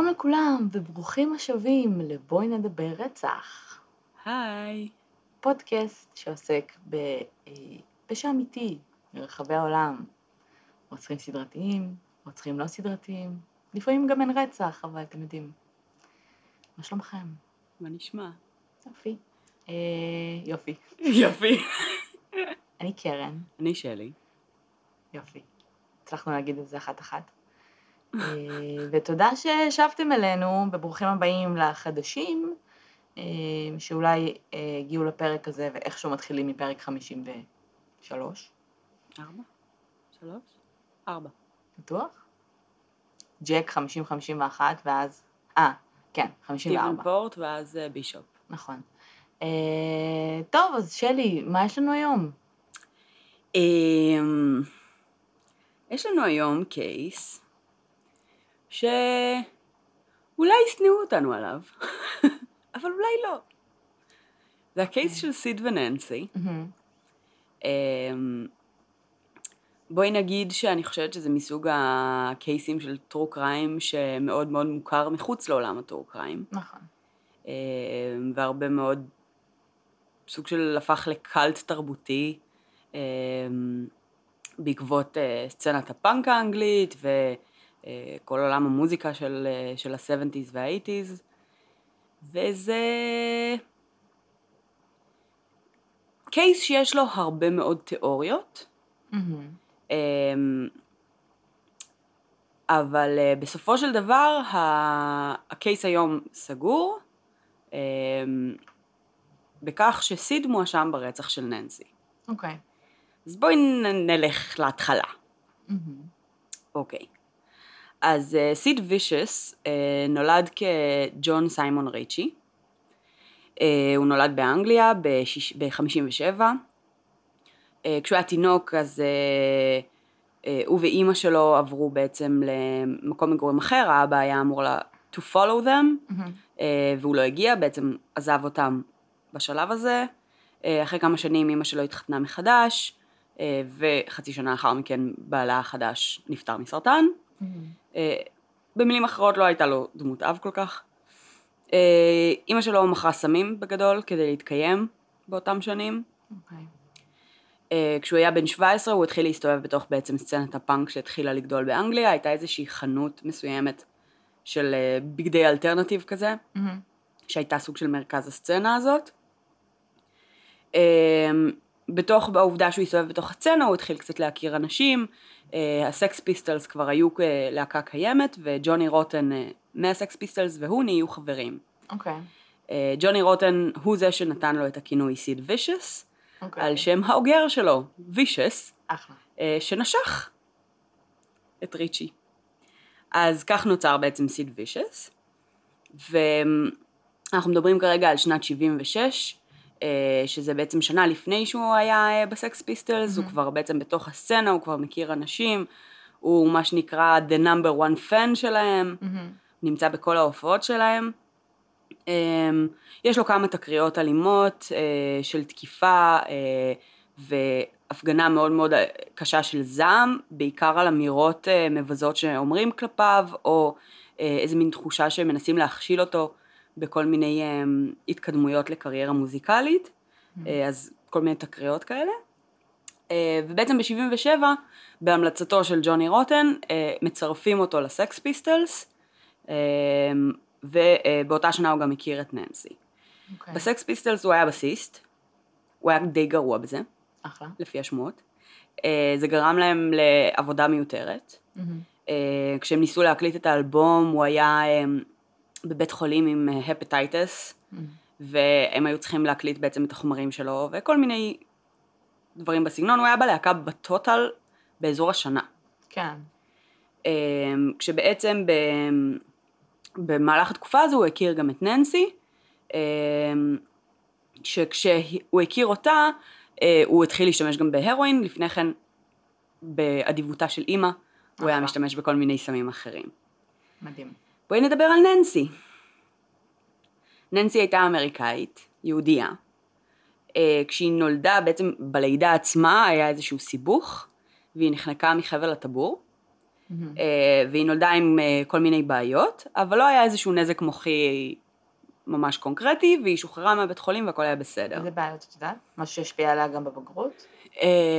שלום לכולם, וברוכים השבים לבואי נדבר רצח. היי. פודקאסט שעוסק בפשע אמיתי מרחבי העולם. רוצחים סדרתיים, רוצחים לא סדרתיים, לפעמים גם אין רצח, אבל אתם יודעים. מה שלומכם? מה נשמע? יופי. אה, יופי. יופי. אני קרן. אני שלי. יופי. הצלחנו להגיד את זה אחת-אחת. אה, ותודה ששבתם אלינו, וברוכים הבאים לחדשים, אה, שאולי אה, הגיעו לפרק הזה ואיכשהו מתחילים מפרק 53. ארבע? שלוש? ארבע. בטוח? ג'ק 50-51 ואז... אה, כן, 54. סטיבן פורט ואז בישופ. נכון. אה, טוב, אז שלי, מה יש לנו היום? אמ, יש לנו היום קייס שאולי ישנאו אותנו עליו, אבל אולי לא. זה הקייס של סיד וננסי. מהמם. אמ, בואי נגיד שאני חושבת שזה מסוג הקייסים של טרו קריים שמאוד מאוד מוכר מחוץ לעולם הטרו קריים. נכון. אמ, והרבה מאוד סוג של הפך לקאלט תרבותי אמ, בעקבות אה, סצנת הפאנק האנגלית וכל עולם המוזיקה של, אה, של ה-70's וה-80's וזה קייס שיש לו הרבה מאוד תיאוריות מהמם. אמ, אבל אה, בסופו של דבר הקייס היום סגור אמ, בכך שסיד מואשם ברצח של ננסי. אוקיי. אז בואי נלך להתחלה. מהמם. אוקיי. אז אה, סיד וישס אה, נולד כג'ון סיימון ריצ'י. אה, הוא נולד באנגליה ב-57. כשהוא היה תינוק אז אה, אה, הוא ואימא שלו עברו בעצם למקום מגורים אחר, האבא היה אמור לה to follow them, מהמם. אה, והוא לא הגיע, בעצם עזב אותם בשלב הזה. אה, אחרי כמה שנים אימא שלו התחתנה מחדש, אה, וחצי שנה לאחר מכן בעלה החדש נפטר מסרטן. אה, במילים אחרות לא הייתה לו דמות אב כל כך. אה, אימא שלו מכרה סמים בגדול כדי להתקיים באותם שנים. אוקיי. אה, כשהוא היה בן 17 הוא התחיל להסתובב בתוך בעצם סצנת הפאנק שהתחילה לגדול באנגליה, הייתה איזושהי חנות מסוימת של בגדי alternative כזה. שהייתה סוג של מרכז הסצנה הזאת. בתוך העובדה שהוא הסתובב בתוך הסצנה הוא התחיל קצת להכיר אנשים, הסקס פיסטלס כבר היו אה, להקה קיימת וג'וני רוטן אה, מהסקס פיסטלס והוא נהיו חברים. אוקיי. אה, ג'וני רוטן הוא זה שנתן לו את הכינוי סיד וישס, אוקיי. על שם האוגר שלו, וישס, אחלה. אה, שנשך את ריצ'י. אז כך נוצר בעצם סיד וישס, ואנחנו מדברים כרגע על שנת 76, אה, שזה בעצם שנה לפני שהוא היה אה, בסקס פיסטלס, הוא מהמם. כבר בעצם בתוך הסצנה, הוא כבר מכיר אנשים, הוא מה שנקרא the number one fan שלהם, מהמם. נמצא בכל ההופעות שלהם. אמ, יש לו כמה תקריות אלימות אה, של תקיפה אה, והפגנה מאוד מאוד אה, קשה של זעם, בעיקר על אמירות אה, מבזות שאומרים כלפיו, או אה, איזה מין תחושה שמנסים להכשיל אותו בכל מיני אה, התקדמויות לקריירה מוזיקלית, אה, אז כל מיני תקריות כאלה. אה, ובעצם ב-77, בהמלצתו של ג'וני רוטן, אה, מצרפים אותו לסקס פיסטלס, ובאותה שנה הוא גם הכיר את ננסי. אוקיי. בסקס פיסטלס הוא היה בסיסט, הוא היה די גרוע בזה, אחלה. לפי השמועות. זה גרם להם לעבודה מיותרת. אה, כשהם ניסו להקליט את האלבום, הוא היה אה, בבית חולים עם הפטייטס, מהמם. והם היו צריכים להקליט בעצם את החומרים שלו, וכל מיני דברים בסגנון. הוא היה בלהקה בטוטל באזור השנה. כן. אה, כשבעצם ב... במהלך התקופה הזו הוא הכיר גם את ננסי, אה, שכשהוא הכיר אותה, אה, הוא התחיל להשתמש גם בהרואין, לפני כן באדיבותה של אימא, הוא היה. משתמש בכל מיני סמים אחרים. מדהים. בואי נדבר על ננסי. ננסי הייתה אמריקאית, יהודייה. אה, כשהיא נולדה, בעצם בלידה עצמה היה איזשהו סיבוך, והיא נחנקה מחבל הטבור. אה, והיא נולדה עם אה, כל מיני בעיות, אבל לא היה איזשהו נזק מוחי ממש קונקרטי, והיא שוחררה מהבית חולים והכל היה בסדר. איזה בעיות את יודעת? משהו שהשפיע עליה גם בבגרות?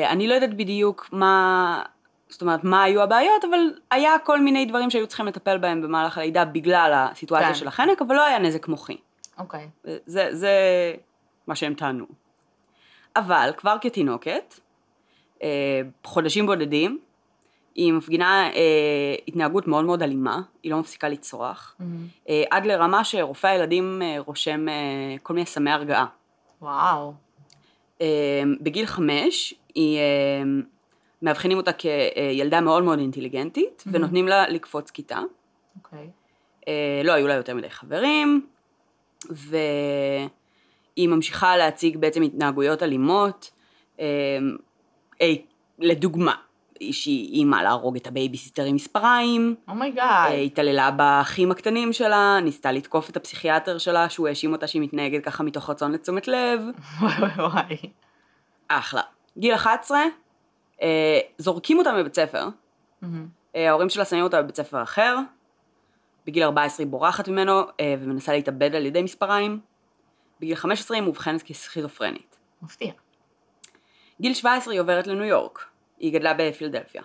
אני לא יודעת בדיוק מה, זאת אומרת, מה היו הבעיות, אבל היה כל מיני דברים שהיו צריכים לטפל בהם במהלך הלידה בגלל הסיטואציה כן. של החנק, אבל לא היה נזק מוחי. אוקיי. זה, זה מה שהם טענו. אבל כבר כתינוקת, אה, חודשים בודדים, היא מפגינה אה, התנהגות מאוד מאוד אלימה, היא לא מפסיקה לצרוח, מהמם. אה, עד לרמה שרופא הילדים אה, רושם אה, כל מיני סמי הרגעה. וואו. אה, בגיל חמש, היא, אה, מאבחנים אותה כילדה מאוד מאוד אינטליגנטית, Mhm. ונותנים לה לקפוץ כיתה. אוקיי. אה, לא היו לה יותר מדי חברים, והיא ממשיכה להציג בעצם התנהגויות אלימות. אה, אה, לדוגמה, שהיא איימה להרוג את הבייביסיטר עם מספריים, אה, oh my god. התעללה באחים הקטנים שלה, ניסתה לתקוף את הפסיכיאטר שלה, שהוא האשים אותה שהיא מתנהגת ככה מתוך רצון לתשומת לב. וואי וואי וואי. אחלה. גיל 11, אה, זורקים אותה מבית ספר, מהמם. אה, ההורים שלה שמים אותה בבית ספר אחר, בגיל 14 היא בורחת ממנו אה, ומנסה להתאבד על ידי מספריים, בגיל 15 היא מאובחנת כסכיזופרנית. מפתיע. גיל 17 היא עוברת לניו יורק, היא גדלה בפילדלפיה.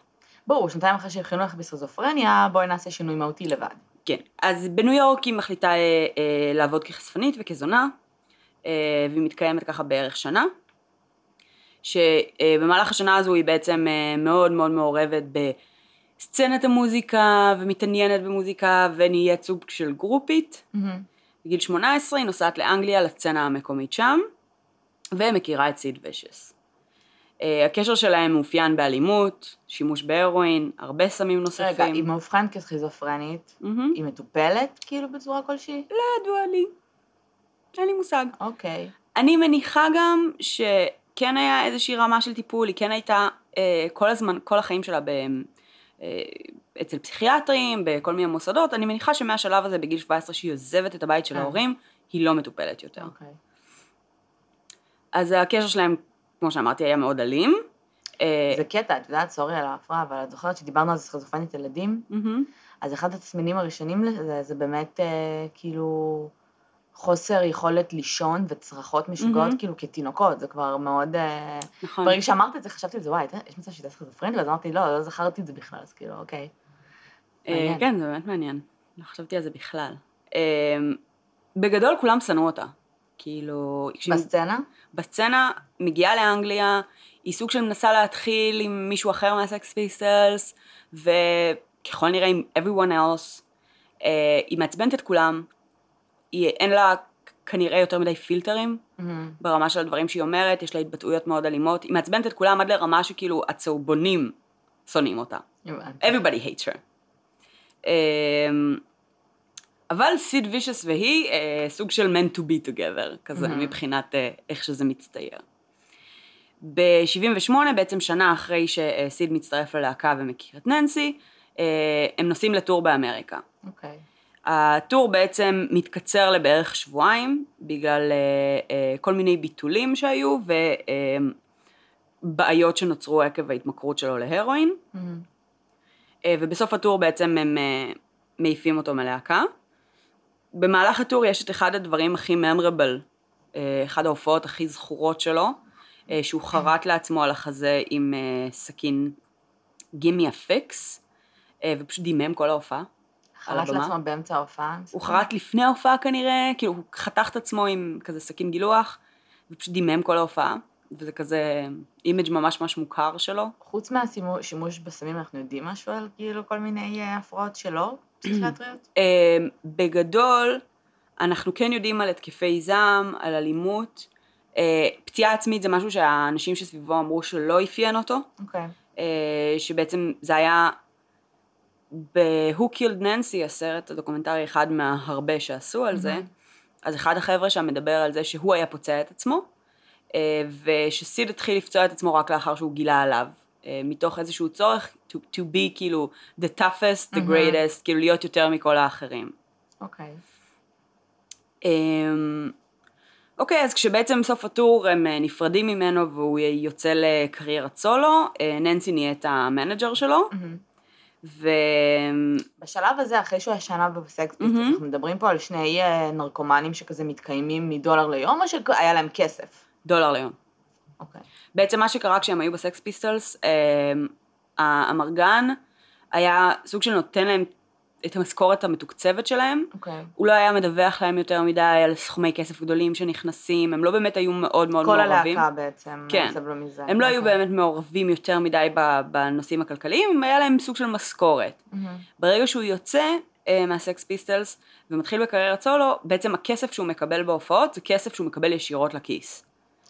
ברור, שנתיים אחרי שהבחינו לך בסכיזופרניה, בואי נעשה שינוי מהותי לבד. כן, אז בניו יורק היא מחליטה אה, אה, לעבוד כחשפנית וכזונה, אה, והיא מתקיימת ככה בערך שנה, שבמהלך השנה הזו היא בעצם אה, מאוד מאוד מעורבת בסצנת המוזיקה, ומתעניינת במוזיקה, ונהיית סוג של גרופית. מהמם. בגיל 18 היא נוסעת לאנגליה לסצנה המקומית שם, ומכירה את סיד ושס. אה, הקשר שלהם מאופיין באלימות, שימוש בהרואין, הרבה סמים נוספים. רגע, היא מאובחנת כסכיזופרנית, מהמם. היא מטופלת כאילו בצורה כלשהי? לא ידוע לי. אין לי מושג. אוקיי. אני מניחה גם שכן היה איזושהי רמה של טיפול, היא כן הייתה אה, כל הזמן, כל החיים שלה ב, אה, אצל פסיכיאטרים, בכל מיני מוסדות, אני מניחה שמהשלב הזה בגיל 17 שהיא עוזבת את הבית של כן. ההורים, היא לא מטופלת יותר. אוקיי. אז הקשר שלהם, כמו שאמרתי, היה מאוד אלים. אה, זה קטע, את יודעת, סורי על ההפרעה, אבל את זוכרת שדיברנו על סכיזופרנית ילדים? אז אחד התסמינים הראשונים לזה, זה באמת אה, כאילו חוסר יכולת לישון וצרחות משוגעות, מהמם. כאילו כתינוקות, זה כבר מאוד... אה, נכון. ברגע שאמרת את זה, חשבתי על זה, וואי, יש מצב שהייתה סכיזופרנית, ואז אמרתי, לא, לא זכרתי את זה בכלל, אז כאילו, אוקיי. אה. כן, זה באמת מעניין. לא חשבתי על זה בכלל. אה, בגדול כולם שנאו אותה. כאילו, בסצנה? בסצנה מגיעה לאנגליה, היא סוג של מנסה להתחיל עם מישהו אחר מהסקס פיסטלס, וככל נראה עם everyone else, אה, היא מעצבנת את כולם, היא, אין לה כנראה יותר מדי פילטרים מהמם. ברמה של הדברים שהיא אומרת, יש לה התבטאויות מאוד אלימות, היא מעצבנת את כולם עד לרמה שכאילו הצהובונים שונאים אותה. הבנתי. everybody hates her. אמ, אבל סיד וישס והיא אה, סוג של meant to be together, כזה מהמם. מבחינת אה, איך שזה מצטייר. ב-78, בעצם שנה אחרי שסיד מצטרף ללהקה ומכיר את ננסי, אה, הם נוסעים לטור באמריקה. אוקיי. הטור בעצם מתקצר לבערך שבועיים, בגלל אה, אה, כל מיני ביטולים שהיו ובעיות שנוצרו עקב ההתמכרות שלו להרואין. אה, ובסוף הטור בעצם הם אה, מעיפים אותו מלהקה. במהלך הטור יש את אחד הדברים הכי ממרבל, אחד ההופעות הכי זכורות שלו, אה, שהוא חרט לעצמו על החזה עם אה, סכין gimme a fix, אה, ופשוט דימם כל ההופעה. על הבמה. לעצמו באמצע ההופעה. הוא חרט לפני ההופעה כנראה, כאילו הוא חתך את עצמו עם כזה סכין גילוח, ופשוט דימם כל ההופעה, וזה כזה image ממש ממש מוכר שלו. חוץ מהשימוש בסמים, אנחנו יודעים משהו על כאילו כל מיני אה, הפרעות שלו, פסיכיאטריות? אה, בגדול, אנחנו כן יודעים על התקפי זעם, על אלימות. אה, פציעה עצמית זה משהו שהאנשים שסביבו אמרו שלא אפיין אותו, אוקיי. אה, שבעצם זה היה ב-Who Killed Nancy, הסרט הדוקומנטרי אחד מהרבה שעשו על זה, מהמם. אז אחד החבר'ה שם מדבר על זה שהוא היה פוצע את עצמו, אה, ושסיד התחיל לפצוע את עצמו רק לאחר שהוא גילה עליו, אה, מתוך איזשהו צורך to, to be כאילו the toughest, the מהמם. greatest, כאילו להיות יותר מכל האחרים. אוקיי. אמ, אוקיי, אז כשבעצם סוף ה tour הם אה, נפרדים ממנו והוא יוצא לקריירת סולו, ננסי נהיית ה manager שלו, מהמם. ו... בשלב הזה, אחרי שהוא היה שנה בסקס פיסטלס, מהמם. אנחנו מדברים פה על שני אה, נרקומנים שכזה מתקיימים מדולר ליום, או שהיה להם כסף? דולר ליום. אוקיי. בעצם מה שקרה כשהם היו בסקס פיסטלס, אה, האמרגן היה סוג של נותן להם את המשכורת המתוקצבת שלהם, אוקיי. הוא לא היה מדווח להם יותר מדי על סכומי כסף גדולים שנכנסים, הם לא באמת היו מאוד מאוד כל מעורבים. הלהקה בעצם כן. סבלו מזה. הם לא היו אוקיי. באמת מעורבים יותר מדי בנושאים הכלכליים, היה להם סוג של משכורת. מהמם. ברגע שהוא יוצא אה, מהסקס פיסטלס ומתחיל בקריירת סולו, בעצם הכסף שהוא מקבל בהופעות זה כסף שהוא מקבל ישירות לכיס.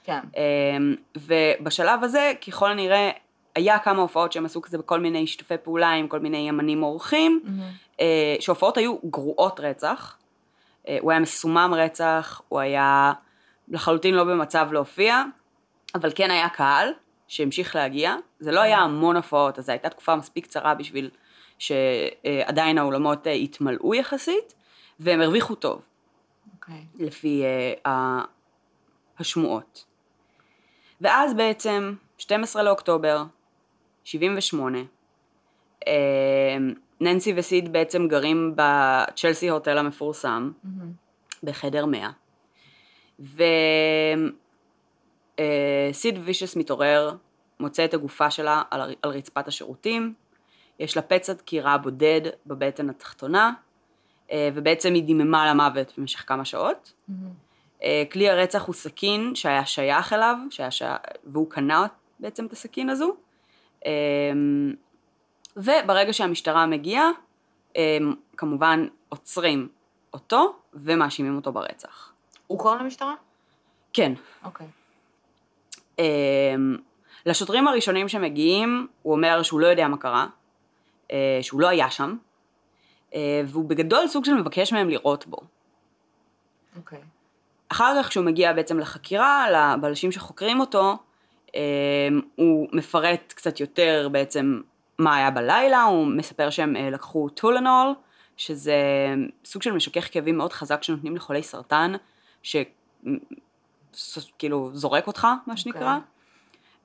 כן. אמ, ובשלב הזה, ככל הנראה, היה כמה הופעות שהם עשו כזה בכל מיני שיתופי פעולה עם כל מיני ימנים אורחים. אה, שהופעות היו גרועות רצח. אה, הוא היה מסומם רצח, הוא היה לחלוטין לא במצב להופיע, אבל כן היה קהל שהמשיך להגיע. זה לא היה המון הופעות, אז זו הייתה תקופה מספיק קצרה בשביל שעדיין האולמות אה, התמלאו יחסית, והם הרוויחו טוב. אוקיי. לפי השמועות. ואז בעצם, 12 לאוקטובר, 78, uh, ננסי וסיד בעצם גרים בצ'לסי הוטל המפורסם. בחדר 100, וסיד וישס מתעורר, מוצא את הגופה שלה על, על רצפת השירותים, יש לה פצע דקירה בודד בבטן התחתונה, אה, ובעצם היא דיממה למוות במשך כמה שעות. אה, כלי הרצח הוא סכין שהיה שייך אליו, שהיה ש... והוא קנה בעצם את הסכין הזו. אה, וברגע שהמשטרה מגיעה, אה, כמובן עוצרים אותו ומאשימים אותו ברצח. הוא קורא למשטרה? כן. אוקיי. אה, לשוטרים הראשונים שמגיעים, הוא אומר שהוא לא יודע מה קרה, אה, שהוא לא היה שם, אה, והוא בגדול סוג של מבקש מהם לירות בו. אוקיי. אחר כך כשהוא מגיע בעצם לחקירה, לבלשים שחוקרים אותו, הוא מפרט קצת יותר בעצם מה היה בלילה, הוא מספר שהם אה, לקחו טולנול, שזה סוג של משכך כאבים מאוד חזק שנותנים לחולי סרטן, שכאילו זורק אותך, מה שנקרא.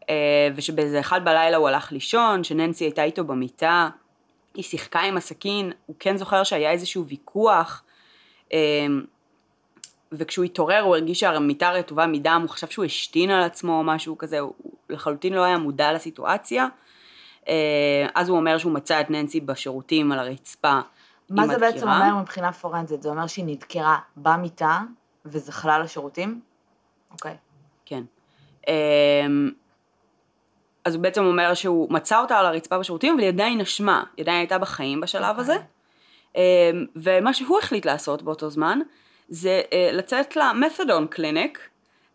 אה, ושבאיזה אחד בלילה הוא הלך לישון, שננסי הייתה איתו במיטה, היא שיחקה עם הסכין, הוא כן זוכר שהיה איזשהו ויכוח, אה, וכשהוא התעורר הוא הרגיש שהמיטה רטובה מדם, הוא חשב שהוא השתין על עצמו או משהו כזה, הוא לחלוטין לא היה מודע לסיטואציה. אה, אז הוא אומר שהוא מצא את ננסי בשירותים על הרצפה מה זה בעצם. אומר מבחינה פורנזית? זה אומר שהיא נדקרה במיטה וזחלה לשירותים? אוקיי. כן. אמ, אז הוא בעצם אומר שהוא מצא אותה על הרצפה בשירותים, אבל היא עדיין נשמה, היא עדיין הייתה בחיים בשלב הזה. אמ, ומה שהוא החליט לעשות באותו זמן, זה אה, לצאת למת'דון קליניק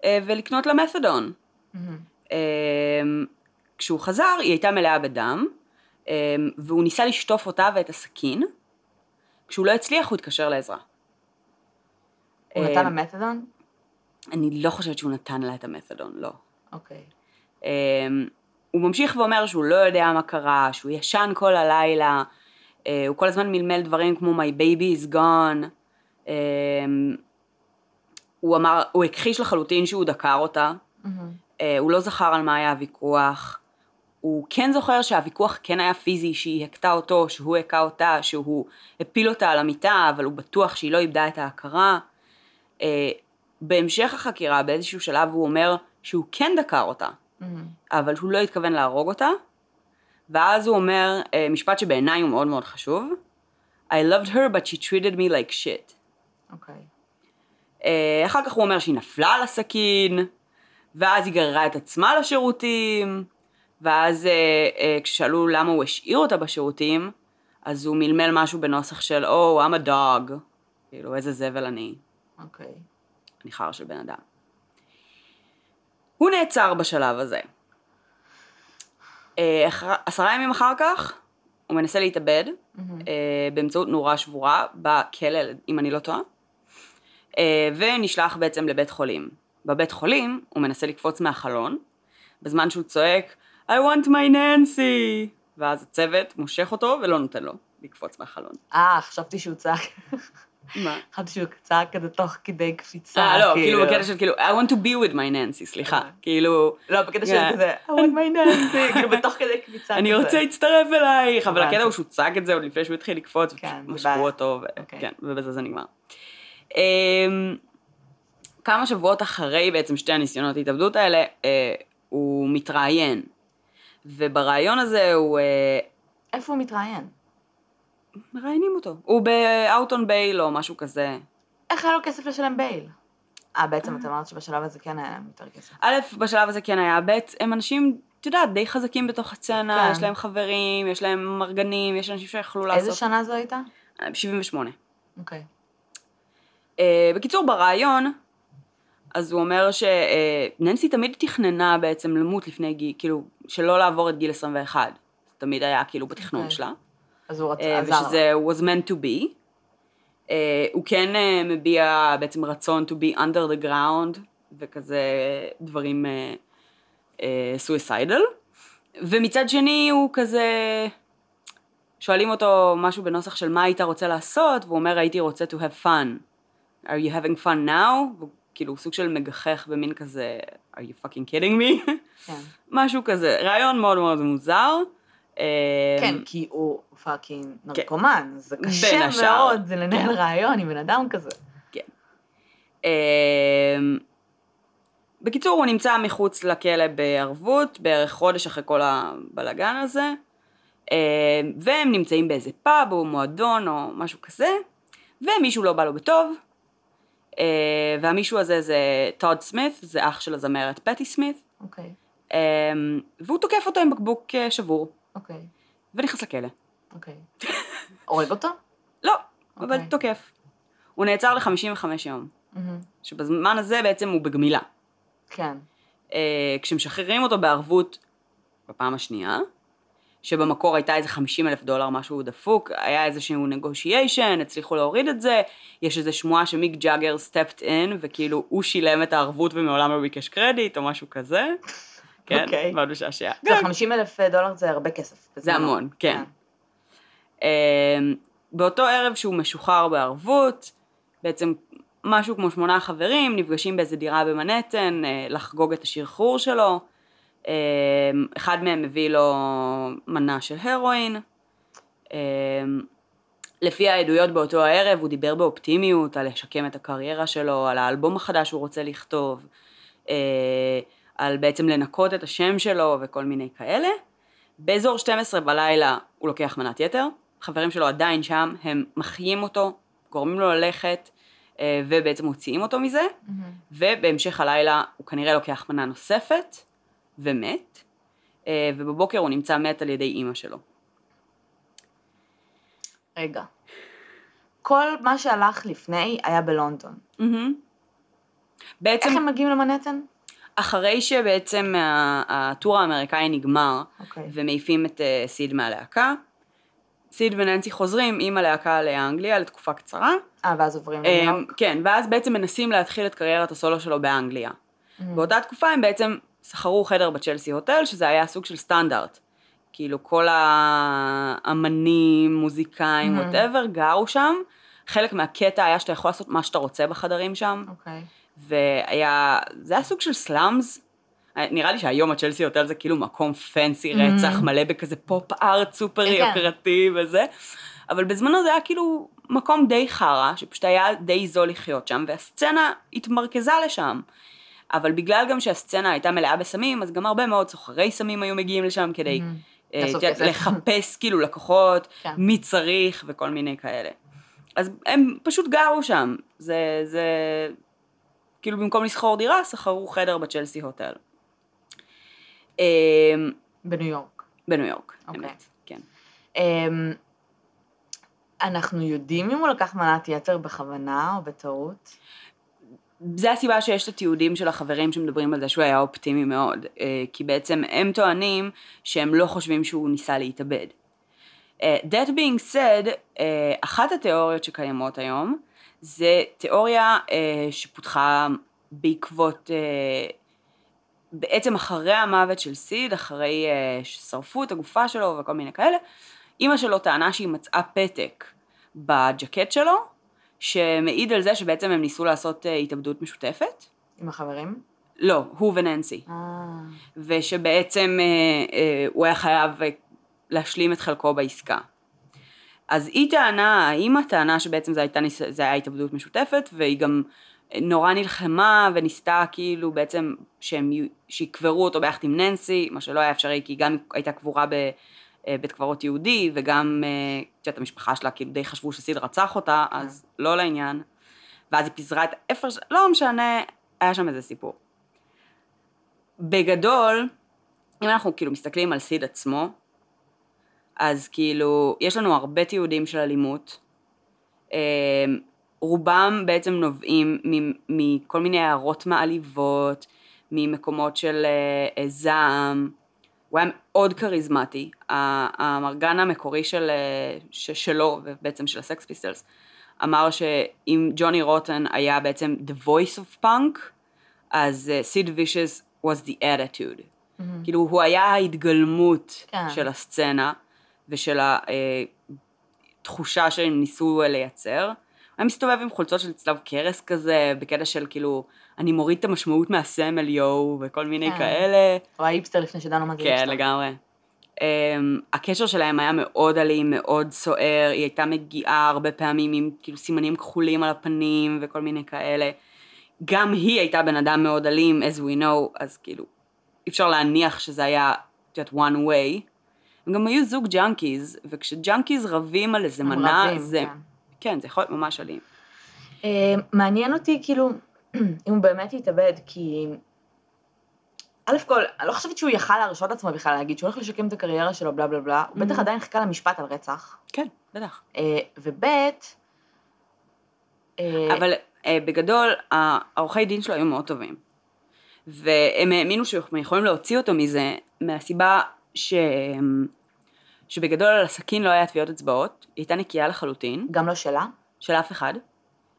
אה, ולקנות לה מת'דון. מהמם. אמ, כשהוא חזר, היא הייתה מלאה בדם, אמ, והוא ניסה לשטוף אותה ואת הסכין. כשהוא לא הצליח, הוא התקשר לעזרה. הוא אמ, נתן לה מתדון? אני לא חושבת שהוא נתן לה את המת'דון, לא. אוקיי. אמ, הוא ממשיך ואומר שהוא לא יודע מה קרה, שהוא ישן כל הלילה, אה, הוא כל הזמן מלמל דברים כמו My baby is gone, אמ, הוא אמר, הוא הכחיש לחלוטין שהוא דקר אותה, מהמם. אה, הוא לא זכר על מה היה הוויכוח, הוא כן זוכר שהוויכוח כן היה פיזי, שהיא הכתה אותו, שהוא הכה אותה, שהוא הפיל אותה על המיטה, אבל הוא בטוח שהיא לא איבדה את ההכרה. אה, בהמשך החקירה, באיזשהו שלב הוא אומר שהוא כן דקר אותה, מהמם. אבל הוא לא התכוון להרוג אותה, ואז הוא אומר אה, משפט שבעיניי הוא מאוד מאוד חשוב, I loved her but she treated me like shit. אוקיי. אה, אחר כך הוא אומר שהיא נפלה על הסכין, ואז היא גררה את עצמה לשירותים, ואז אה, אה, כששאלו למה הוא השאיר אותה בשירותים, אז הוא מלמל משהו בנוסח של Oh, I'm a dog, כאילו איזה זבל אני, אוקיי. אני חרא של בן אדם. הוא נעצר בשלב הזה. אה, אחר- עשרה ימים אחר כך, הוא מנסה להתאבד. אה, באמצעות נורה שבורה בכלא, אם אני לא טועה, ונשלח בעצם לבית חולים. בבית חולים הוא מנסה לקפוץ מהחלון, בזמן שהוא צועק I want my Nancy, ואז הצוות מושך אותו ולא נותן לו לקפוץ מהחלון. אה, חשבתי שהוא צעק. מה? חשבתי שהוא צעק כזה תוך כדי קפיצה. אה, לא, כאילו בקטע של כאילו, I want to be with my Nancy, סליחה. אה. כאילו, לא, בקטע של כן. כזה, I want my Nancy, כאילו בתוך כדי קפיצה כזה. אני רוצה להצטרף אלייך, אבל. הקטע הוא שהוא צעק את זה עוד לפני שהוא התחיל לקפוץ, כן, ופשוט זה משכו. אותו, אוקיי. כן, ובזה זה נגמר. אמ, כמה שבועות אחרי בעצם שתי הניסיונות התאבדות האלה, אה, הוא מתראיין. ובריאיון הזה הוא, אה, איפה הוא מתראיין? מראיינים אותו. הוא באוטון בייל או משהו כזה. איך היה לו כסף לשלם בייל? אה, בעצם את אמרת שבשלב הזה כן היה להם יותר כסף. א', בשלב הזה כן היה, ב', הם אנשים, את יודעת, די חזקים בתוך הסצנה, כן. יש להם חברים, יש להם מרגנים, יש אנשים שיכלו לעשות... איזה שנה זו הייתה? 78. אוקיי. Uh, בקיצור, ברעיון, אז הוא אומר שננסי תמיד תכננה בעצם למות לפני גיל, כאילו, שלא לעבור את גיל 21. זה תמיד היה כאילו בתכנון אוקיי. שלה. אז הוא uh, רצה, עזר. לה. ושזה was meant to be. Uh, הוא כן uh, מביע בעצם רצון to be under the ground, וכזה דברים uh, uh, suicidal. ומצד שני הוא כזה... שואלים אותו משהו בנוסח של מה היית רוצה לעשות, והוא אומר הייתי רוצה to have fun. Are you having fun now? כאילו סוג של מגחך במין כזה, are you fucking kidding me? כן. משהו כזה, ריאיון מאוד מאוד מוזר. אה, כן, כי הוא fucking נרקומן, אז זה קשה. מאוד, זה לנהל ריאיון עם בן אדם כזה. אה, בקיצור, הוא נמצא מחוץ לכלא בערבות, בערך חודש אחרי כל הבלגן הזה, אה, והם נמצאים באיזה פאב או מועדון או משהו כזה, ומישהו לא בא לו בטוב, והמישהו הזה זה טוד סמית, זה אח של הזמרת פטי סמית, אוקיי, אה, והוא תוקף אותו עם בקבוק אה, שבור, אוקיי, ונכנס לכלא. אוקיי. הורג אותו? לא, אבל אוקיי. תוקף. הוא נעצר ל-55 יום, מהמם. שבזמן הזה בעצם הוא בגמילה. כן. אה, כשמשחררים אותו בערבות בפעם השנייה, שבמקור הייתה איזה 50 אלף דולר משהו דפוק, היה איזשהו negotiation, הצליחו להוריד את זה, יש איזו שמועה שמיק ג'אגר סטפט אין, וכאילו הוא שילם את הערבות ומעולם לא ביקש קרדיט, או משהו כזה. כן, אוקיי. מאוד משעשע. זה 50 אלף דולר זה הרבה כסף. זה. המון, כן. אה, באותו ערב שהוא משוחרר בערבות, בעצם משהו כמו שמונה חברים נפגשים באיזה דירה במנהטן אה, לחגוג את השחרור שלו. אה, אחד מהם מביא לו מנה של הרואין. אה, לפי העדויות באותו הערב הוא דיבר באופטימיות על לשקם את הקריירה שלו, על האלבום החדש שהוא רוצה לכתוב, אה, על בעצם לנקות את השם שלו וכל מיני כאלה. באזור 12 בלילה הוא לוקח מנת יתר, חברים שלו עדיין שם, הם מחיים אותו, גורמים לו ללכת, אה, ובעצם מוציאים אותו מזה, מהמם. ובהמשך הלילה הוא כנראה לוקח מנה נוספת, ומת, אה, ובבוקר הוא נמצא מת על ידי אימא שלו. רגע. כל מה שהלך לפני היה בלונדון. מהמם. בעצם איך הם מגיעים למנהטן? אחרי שבעצם הטור האמריקאי נגמר, אוקיי. ומעיפים את אה, סיד מהלהקה, סיד וננסי חוזרים עם הלהקה לאנגליה לתקופה קצרה, אה, ואז עוברים לניו אה, יורק? כן, ואז בעצם מנסים להתחיל את קריירת הסולו שלו באנגליה. מהמם. באותה תקופה הם בעצם שכרו חדר בצ'לסי הוטל, שזה היה סוג של סטנדרט. כאילו כל האמנים, מוזיקאים. whatever, גרו שם. חלק מהקטע היה שאתה יכול לעשות מה שאתה רוצה בחדרים שם, אוקיי. והיה, זה היה סוג של slums. נראה לי שהיום הצ'לסי הוטל זה כאילו מקום fancy Mhm. רצח, מלא בכזה פופ ארט סופר כן. יוקרתי וזה, אבל בזמנו זה היה כאילו מקום די חרא, שפשוט היה די זול לחיות שם, והסצנה התמרכזה לשם. אבל בגלל גם שהסצנה הייתה מלאה בסמים, אז גם הרבה מאוד סוחרי סמים היו מגיעים לשם כדי. אה. לחפש כאילו לקוחות, כן. מי צריך וכל מיני כאלה. אז הם פשוט גרו שם, זה, זה, כאילו במקום לשכור דירה, שכרו חדר בצ'לסי הוטל. אה, בניו יורק. בניו יורק, אוקיי. אמת, כן. אמ, אנחנו יודעים אם הוא לקח מנת יתר בכוונה או בטעות? זה הסיבה שיש את התיעודים של החברים שמדברים על זה שהוא היה אופטימי מאוד, אה, כי בעצם הם טוענים שהם לא חושבים שהוא ניסה להתאבד. אה, That being said, אה, אחת התיאוריות שקיימות היום, זה תיאוריה שפותחה בעקבות, בעצם אחרי המוות של סיד, אחרי ששרפו את הגופה שלו וכל מיני כאלה, אימא שלו טענה שהיא מצאה פתק בג'קט שלו, שמעיד על זה שבעצם הם ניסו לעשות אה, התאבדות משותפת. עם החברים? לא, הוא וננסי. אה, ושבעצם אה, אה, הוא היה חייב אה, להשלים את חלקו בעסקה. אז היא טענה, האמא טענה שבעצם זה, הייתה, זה היה התאבדות משותפת, והיא גם נורא נלחמה וניסתה כאילו בעצם שהם, שיקברו אותו ביחד עם ננסי, מה שלא היה אפשרי כי היא גם הייתה קבורה בבית קברות יהודי, וגם, אה, את יודעת, המשפחה שלה כאילו די חשבו שסיד רצח אותה, אז לא לעניין. ואז היא פיזרה את איפה. לא משנה, היה שם איזה סיפור. בגדול, אם אנחנו כאילו מסתכלים על סיד עצמו, אז כאילו, יש לנו הרבה תיעודים של אלימות. אה, רובם בעצם נובעים מכל מיני הערות מעליבות, ממקומות של אה, אה, זעם. הוא היה מאוד כריזמטי. ה- האמרגן המקורי של, אה, שלו, ובעצם של הסקס פיסטלס, אמר שאם ג'וני רוטן היה בעצם the voice of punk, אז סיד וישס was the attitude. מהמם. כאילו הוא היה ההתגלמות כן. של הסצנה ושל התחושה שהם ניסו לייצר. הוא היה מסתובב עם חולצות של צלב קרס כזה, בקטע של כאילו, אני מוריד את המשמעות מהסמל יואו, וכל מיני כן. כאלה. הוא האיפסטר לפני שדנו מה זה כן, היפסטר. לגמרי. Um, הקשר שלהם היה מאוד אלים, מאוד סוער, היא הייתה מגיעה הרבה פעמים עם כאילו סימנים כחולים על הפנים וכל מיני כאלה. גם היא הייתה בן אדם מאוד אלים, as we know, אז כאילו, אי אפשר להניח שזה היה, את יודעת, one way. הם גם היו זוג junkies, וכש junkies רבים על איזה מנה, רבים, זה, כן. כן, זה יכול להיות ממש אלים. אה, מעניין אותי כאילו, אם הוא באמת התאבד, כי... א' כל, אני לא חושבת שהוא יכל להרשות לעצמו בכלל להגיד שהוא הולך לשקם את הקריירה שלו, בלה בלה בלה, הוא בטח Mhm. עדיין חיכה למשפט על רצח. כן, בטח. אה, וב' אה, אבל אה, בגדול, העורכי דין שלו היו מאוד טובים. והם האמינו שהם יכולים להוציא אותו מזה, מהסיבה ש... שבגדול על הסכין לא היה טביעות אצבעות, היא הייתה נקייה לחלוטין, גם לא שלה, של אף אחד.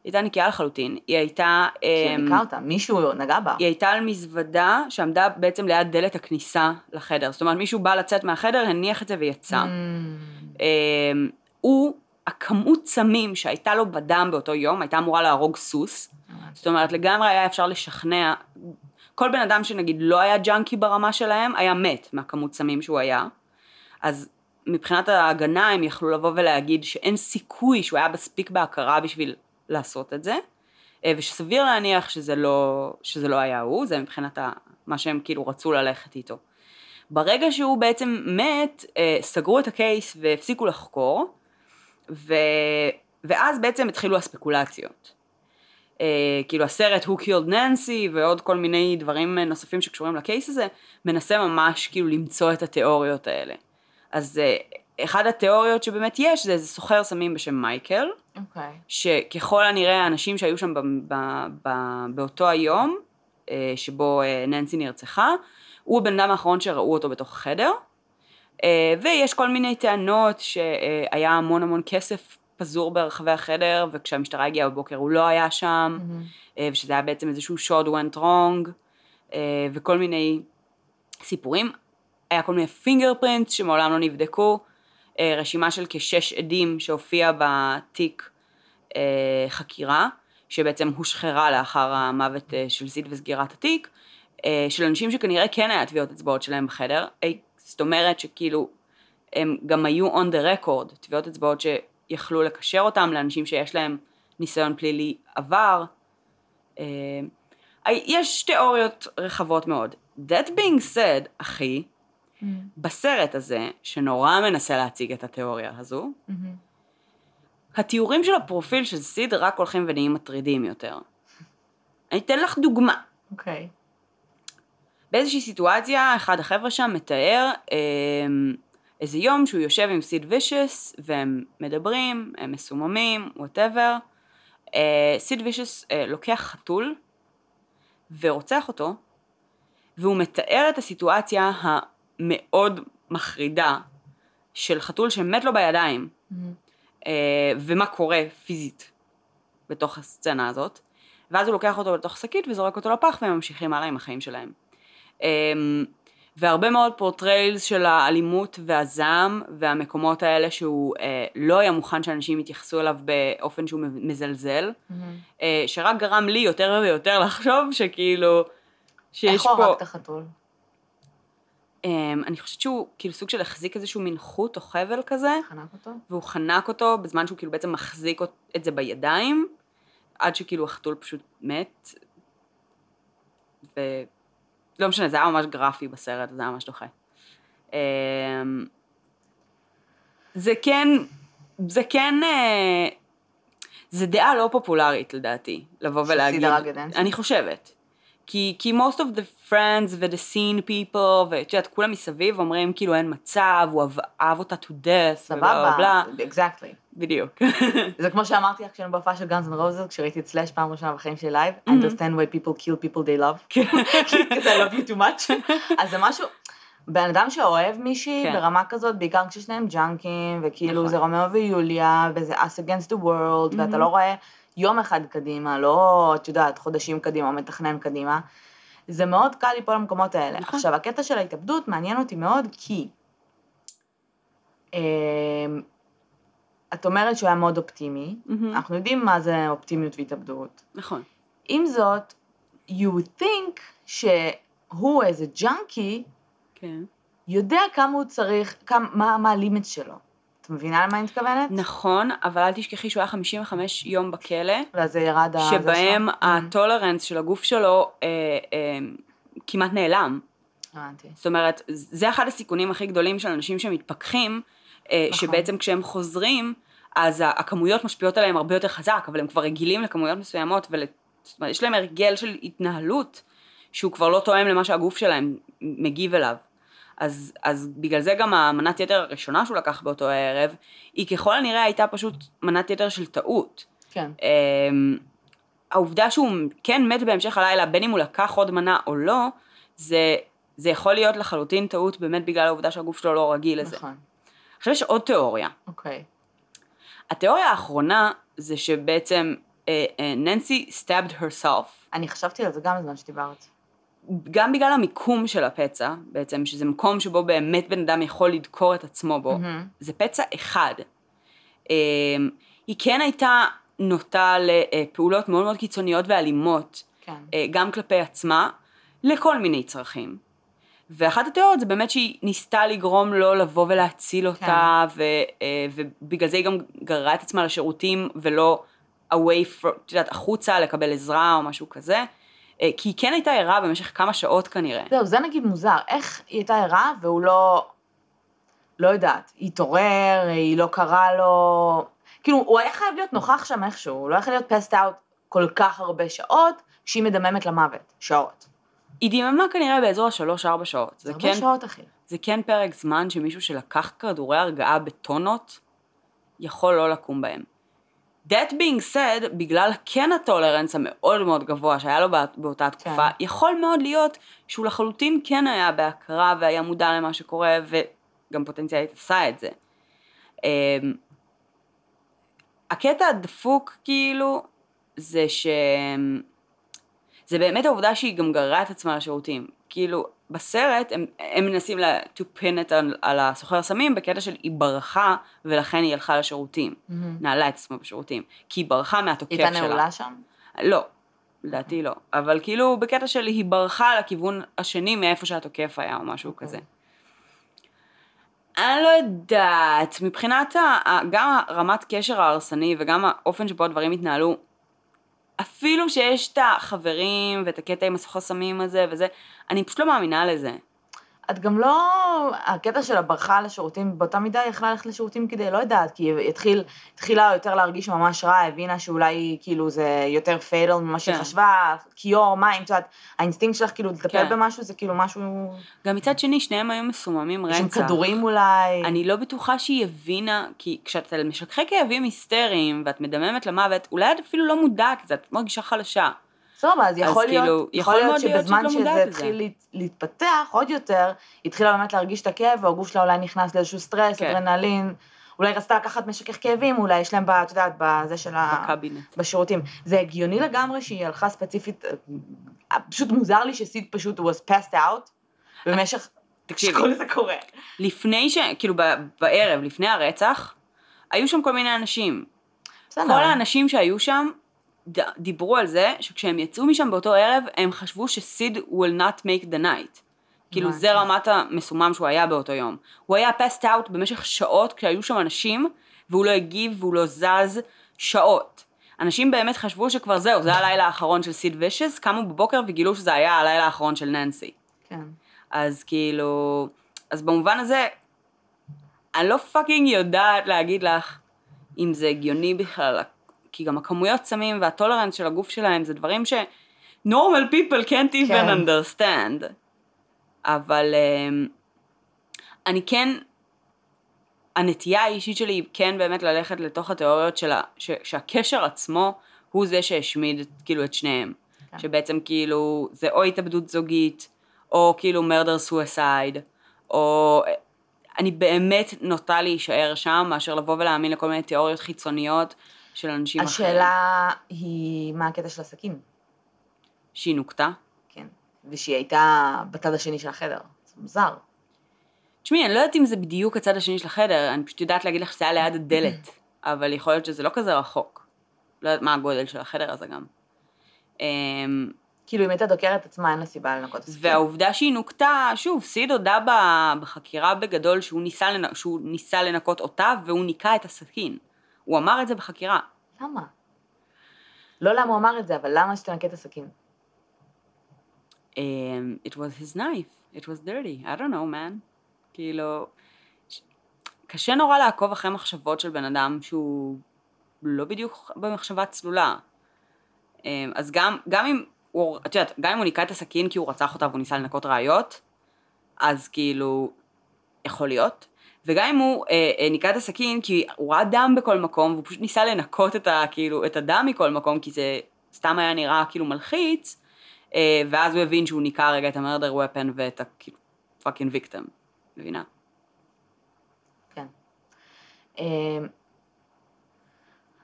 היא הייתה נקייה לחלוטין, היא הייתה... הוא אמ, אותה, מישהו נגע בה. היא הייתה על מזוודה שעמדה בעצם ליד דלת הכניסה לחדר. זאת אומרת, מישהו בא לצאת מהחדר, הניח את זה ויצא. Mm, אמ, הוא, הכמות סמים שהייתה לו בדם באותו יום, הייתה אמורה להרוג סוס. זאת אומרת, לגמרי היה אפשר לשכנע, כל בן אדם שנגיד לא היה ג'אנקי ברמה שלהם, היה מת מהכמות סמים שהוא היה. אז מבחינת ההגנה הם יכלו לבוא ולהגיד שאין סיכוי שהוא היה מספיק בהכרה בשביל לעשות את זה, אה, ושסביר להניח שזה לא, שזה לא היה הוא, זה מבחינת ה, מה שהם כאילו רצו ללכת איתו. ברגע שהוא בעצם מת, אה, סגרו את הקייס והפסיקו לחקור, ו... ואז בעצם התחילו הספקולציות. אה, כאילו הסרט Who Killed Nancy ועוד כל מיני דברים נוספים שקשורים לקייס הזה, מנסה ממש כאילו למצוא את התיאוריות האלה. אז אה, אחד התיאוריות שבאמת יש זה איזה סוחר סמים בשם מייקל, אוקיי. שככל הנראה האנשים שהיו שם ב, ב, ב, באותו היום, אה, שבו אה, ננסי נרצחה, הוא הבן אדם האחרון שראו אותו בתוך החדר, אה, ויש כל מיני טענות שהיה המון המון כסף פזור ברחבי החדר, וכשהמשטרה הגיעה בבוקר הוא לא היה שם. אה, ושזה היה בעצם איזשהו שוד went wrong, וכל מיני סיפורים. היה כל מיני פינגר פרינטס שמעולם לא נבדקו, רשימה של כשש עדים שהופיע בתיק אה, חקירה, שבעצם הושחרה לאחר המוות אה, של זיד וסגירת התיק, אה, של אנשים שכנראה כן היה טביעות אצבעות שלהם בחדר, אה, זאת אומרת שכאילו הם גם היו on the record, טביעות אצבעות שיכלו לקשר אותם לאנשים שיש להם ניסיון פלילי עבר. אה, יש תיאוריות רחבות מאוד. That being said, אחי, מהמם. בסרט הזה, שנורא מנסה להציג את התיאוריה הזו, מהמם. התיאורים של הפרופיל של סיד רק הולכים ונהיים מטרידים יותר. אני אתן לך דוגמה. אוקיי. באיזושהי סיטואציה, אחד החבר'ה שם מתאר אה, איזה יום שהוא יושב עם סיד וישס, והם מדברים, הם מסוממים, whatever. אה, סיד וישס אה, לוקח חתול ורוצח אותו, והוא מתאר את הסיטואציה המאוד מחרידה של חתול שמת לו בידיים, מהמם. אה, ומה קורה פיזית בתוך הסצנה הזאת, ואז הוא לוקח אותו לתוך שקית וזורק אותו לפח והם ממשיכים הלאה עם החיים שלהם. אה, והרבה מאוד פורטריילס של האלימות והזעם והמקומות האלה שהוא אה, לא היה מוכן שאנשים יתייחסו אליו באופן שהוא מזלזל, אה, שרק גרם לי יותר ויותר לחשוב שכאילו, שיש איך פה... הוא הרג את החתול? אני חושבת שהוא כאילו סוג של החזיק איזשהו מין חוט או חבל כזה, חנק אותו? והוא חנק אותו בזמן שהוא כאילו בעצם מחזיק את זה בידיים, עד שכאילו החתול פשוט מת. ולא משנה, זה היה ממש גרפי בסרט, זה היה ממש דוחה. אמ, זה כן, זה כן, אה, זה דעה לא פופולרית לדעתי, לבוא ולהגיד, שסידרה גדנסקי? אני חושבת. כי, כי most of the friends ו-the scene people, ואת יודעת, כולם מסביב אומרים כאילו אין מצב, הוא אהב, אותה to death, ובלה סבבה, exactly. בדיוק. זה כמו שאמרתי לך כשהיינו בהופעה של גאנז אנד רוזס, כשראיתי את סלאש פעם ראשונה בחיים שלי live, I understand why people kill people they love, because I love you too much. אז זה משהו, בן אדם שאוהב מישהי כן. ברמה כזאת, בעיקר כששניהם ג'אנקים, וכאילו נכון. זה רומאו ויוליה, וזה us against the world, ואתה לא רואה יום אחד קדימה, לא, את יודעת, חודשים קדימה, או מתכנן קדימה. זה מאוד קל ליפול למקומות האלה. נכון. עכשיו, הקטע של ההתאבדות מעניין אותי מאוד, כי... אמ, את אומרת שהוא היה מאוד אופטימי, מהמם. אנחנו יודעים מה זה אופטימיות והתאבדות. נכון. עם זאת, you would think שהוא איזה ג'אנקי, כן. יודע כמה הוא צריך, כמה, מה, מה הלימיט שלו. את מבינה למה אני מתכוונת? נכון, אבל אל תשכחי שהוא היה 55 יום בכלא, ואז זה ירד ה... שבהם שלו? הטולרנס של הגוף שלו אה, אה, כמעט נעלם. הבנתי. זאת אומרת, זה אחד הסיכונים הכי גדולים של אנשים שמתפכחים, אה, נכון. שבעצם כשהם חוזרים, אז הכמויות משפיעות עליהם הרבה יותר חזק, אבל הם כבר רגילים לכמויות מסוימות, ויש להם הרגל של התנהלות שהוא כבר לא תואם למה שהגוף שלהם מגיב אליו. אז, אז בגלל זה גם המנת יתר הראשונה שהוא לקח באותו הערב, היא ככל הנראה הייתה פשוט מנת יתר של טעות. כן. אמ, העובדה שהוא כן מת בהמשך הלילה, בין אם הוא לקח עוד מנה או לא, זה, זה יכול להיות לחלוטין טעות באמת בגלל העובדה שהגוף שלו לא רגיל לזה. נכון. עכשיו יש עוד תיאוריה. אוקיי. התיאוריה האחרונה זה שבעצם אה, אה, ננסי stabbed herself, אני חשבתי על זה גם בזמן שדיברת. גם בגלל המיקום של הפצע, בעצם, שזה מקום שבו באמת בן אדם יכול לדקור את עצמו בו, מהמם. זה פצע אחד. אה, היא כן הייתה נוטה לפעולות מאוד מאוד קיצוניות ואלימות, כן. אה, גם כלפי עצמה, לכל מיני צרכים. ואחת התיאוריות זה באמת שהיא ניסתה לגרום לו לבוא ולהציל אותה, ו, אה, ובגלל זה היא גם גררה את עצמה לשירותים ולא away from, את יודעת, החוצה לקבל עזרה או משהו כזה, כי היא כן הייתה ערה במשך כמה שעות כנראה. זהו, זה נגיד מוזר. איך היא הייתה ערה והוא לא... לא יודעת, התעורר, היא לא קראה לו... כאילו, הוא היה חייב להיות נוכח שם איכשהו, הוא לא יכול להיות פסט אאוט כל כך הרבה שעות, כשהיא מדממת למוות. שעות. היא דיממה כנראה באזור השלוש-ארבע שעות. זה זה הרבה כן, שעות, אחי. זה כן פרק זמן שמישהו שלקח כדורי הרגעה בטונות, יכול לא לקום בהם. That being said, בגלל כן הטולרנס המאוד מאוד גבוה שהיה לו בא- באותה תקופה, כן. יכול מאוד להיות שהוא לחלוטין כן היה בהכרה והיה מודע למה שקורה, וגם פוטנציאלית עשה את זה. אמ, הקטע הדפוק כאילו, זה ש... זה באמת העובדה שהיא גם גררה את עצמה לשירותים. כאילו, בסרט הם, הם מנסים לה, to pin it על, על הסוחר סמים בקטע של היא ברחה ולכן היא הלכה לשירותים. מהמם. נעלה את עצמה בשירותים. כי היא ברחה מהתוקף היא שלה. הייתה נעולה שם? לא, לדעתי לא. אבל כאילו בקטע של היא ברחה לכיוון השני מאיפה שהתוקף היה או משהו אוקיי. כזה. אני לא יודעת, מבחינת ה, גם הרמת קשר ההרסני וגם האופן שבו הדברים התנהלו, אפילו שיש את החברים ואת הקטע עם הסוחר סמים הזה וזה, אני פשוט לא מאמינה לזה. את גם לא, הקטע של הברחה לשירותים, באותה מידה היא יכלה ללכת לשירותים כדי, לא יודעת, כי היא התחיל, התחילה יותר להרגיש ממש רע, הבינה שאולי כאילו זה יותר fatal ממה שהיא כן. חשבה, כיור, מים, את יודעת, האינסטינקט שלך כאילו לטפל כן. במשהו זה כאילו משהו, גם מצד שני, שניהם היו מסוממים יש שם רצח. כדורים אולי, אני לא בטוחה שהיא הבינה, כי כשאת משככי כאבים היסטריים ואת מדממת למוות, אולי את אפילו לא מודעת לזה, את מרגישה חלשה. סבבה, אז יכול אז להיות, כאילו, יכול להיות שבזמן שזה. התחיל להת- להתפתח עוד יותר, היא התחילה באמת להרגיש את הכאב, והגוף שלה אולי נכנס לאיזשהו סטרס, כן. אדרנלין, אולי רצתה לקחת משכך כאבים, אולי יש להם, ב- את יודעת, בזה של ה... בקבינט. בשירותים. זה הגיוני לגמרי שהיא הלכה ספציפית, אה, פשוט מוזר לי שסיד פשוט was passed out במשך תקשיבי, שכל זה קורה. לפני ש... כאילו בערב, לפני הרצח, היו שם כל מיני אנשים. בסדר. כל האנשים שהיו שם דיברו על זה שכשהם יצאו משם באותו ערב, הם חשבו שסיד will not make the night. כאילו. זה רמת המסומם שהוא היה באותו יום. הוא היה passed out במשך שעות כשהיו שם אנשים, והוא לא הגיב והוא לא זז שעות. אנשים באמת חשבו שכבר זהו, זה הלילה האחרון של סיד וישס, קמו בבוקר וגילו שזה היה הלילה האחרון של ננסי. כן. אז כאילו, אז במובן הזה, אני לא fucking יודעת להגיד לך אם זה הגיוני בכלל, כי גם הכמויות סמים וה tolerance של הגוף שלהם זה דברים ש... normal people can't even כן. understand. אבל אמ, אני כן, הנטייה האישית שלי היא כן באמת ללכת לתוך התיאוריות של ה, ש, שהקשר עצמו הוא זה שהשמיד כאילו את שניהם. כן. שבעצם כאילו זה או התאבדות זוגית, או כאילו murder suicide, או אני באמת נוטה להישאר שם מאשר לבוא ולהאמין לכל מיני תיאוריות חיצוניות של אנשים אחרים. השאלה היא, מה הקטע של הסכין? שהיא נוקתה. כן. ושהיא הייתה בצד השני של החדר. זה מוזר. תשמעי, אני לא יודעת אם זה בדיוק הצד השני של החדר, אני פשוט יודעת להגיד לך שזה היה ליד הדלת, אבל יכול להיות שזה לא כזה רחוק. לא יודעת מה הגודל של החדר הזה גם. אמ, כאילו, אם הייתה דוקרת עצמה, אין לה סיבה לנקות את הסכין. והעובדה שהיא נוקתה, שוב, סיד הודה בחקירה בגדול שהוא ניסה, לנ... שהוא ניסה לנקות אותה והוא ניקה את הסכין. הוא אמר את זה בחקירה. למה? לא למה הוא אמר את זה, אבל למה שתנקה את הסכין? Um, it was his knife, it was dirty, I don't know man. כאילו, קשה נורא לעקוב אחרי מחשבות של בן אדם שהוא לא בדיוק במחשבה צלולה. Um, אז גם, גם אם הוא, את יודעת, גם אם הוא ניקה את הסכין כי הוא רצח אותה והוא ניסה לנקות ראיות, אז כאילו, יכול להיות. וגם אם הוא אה, אה, ניקה את הסכין כי הוא ראה דם בכל מקום והוא פשוט ניסה לנקות את, ה, כאילו, את הדם מכל מקום כי זה סתם היה נראה כאילו מלחיץ, אה, ואז הוא הבין שהוא ניקה רגע את המרדר ופן ואת הכאילו פאקינג ויקטם, מבינה? כן. אמ,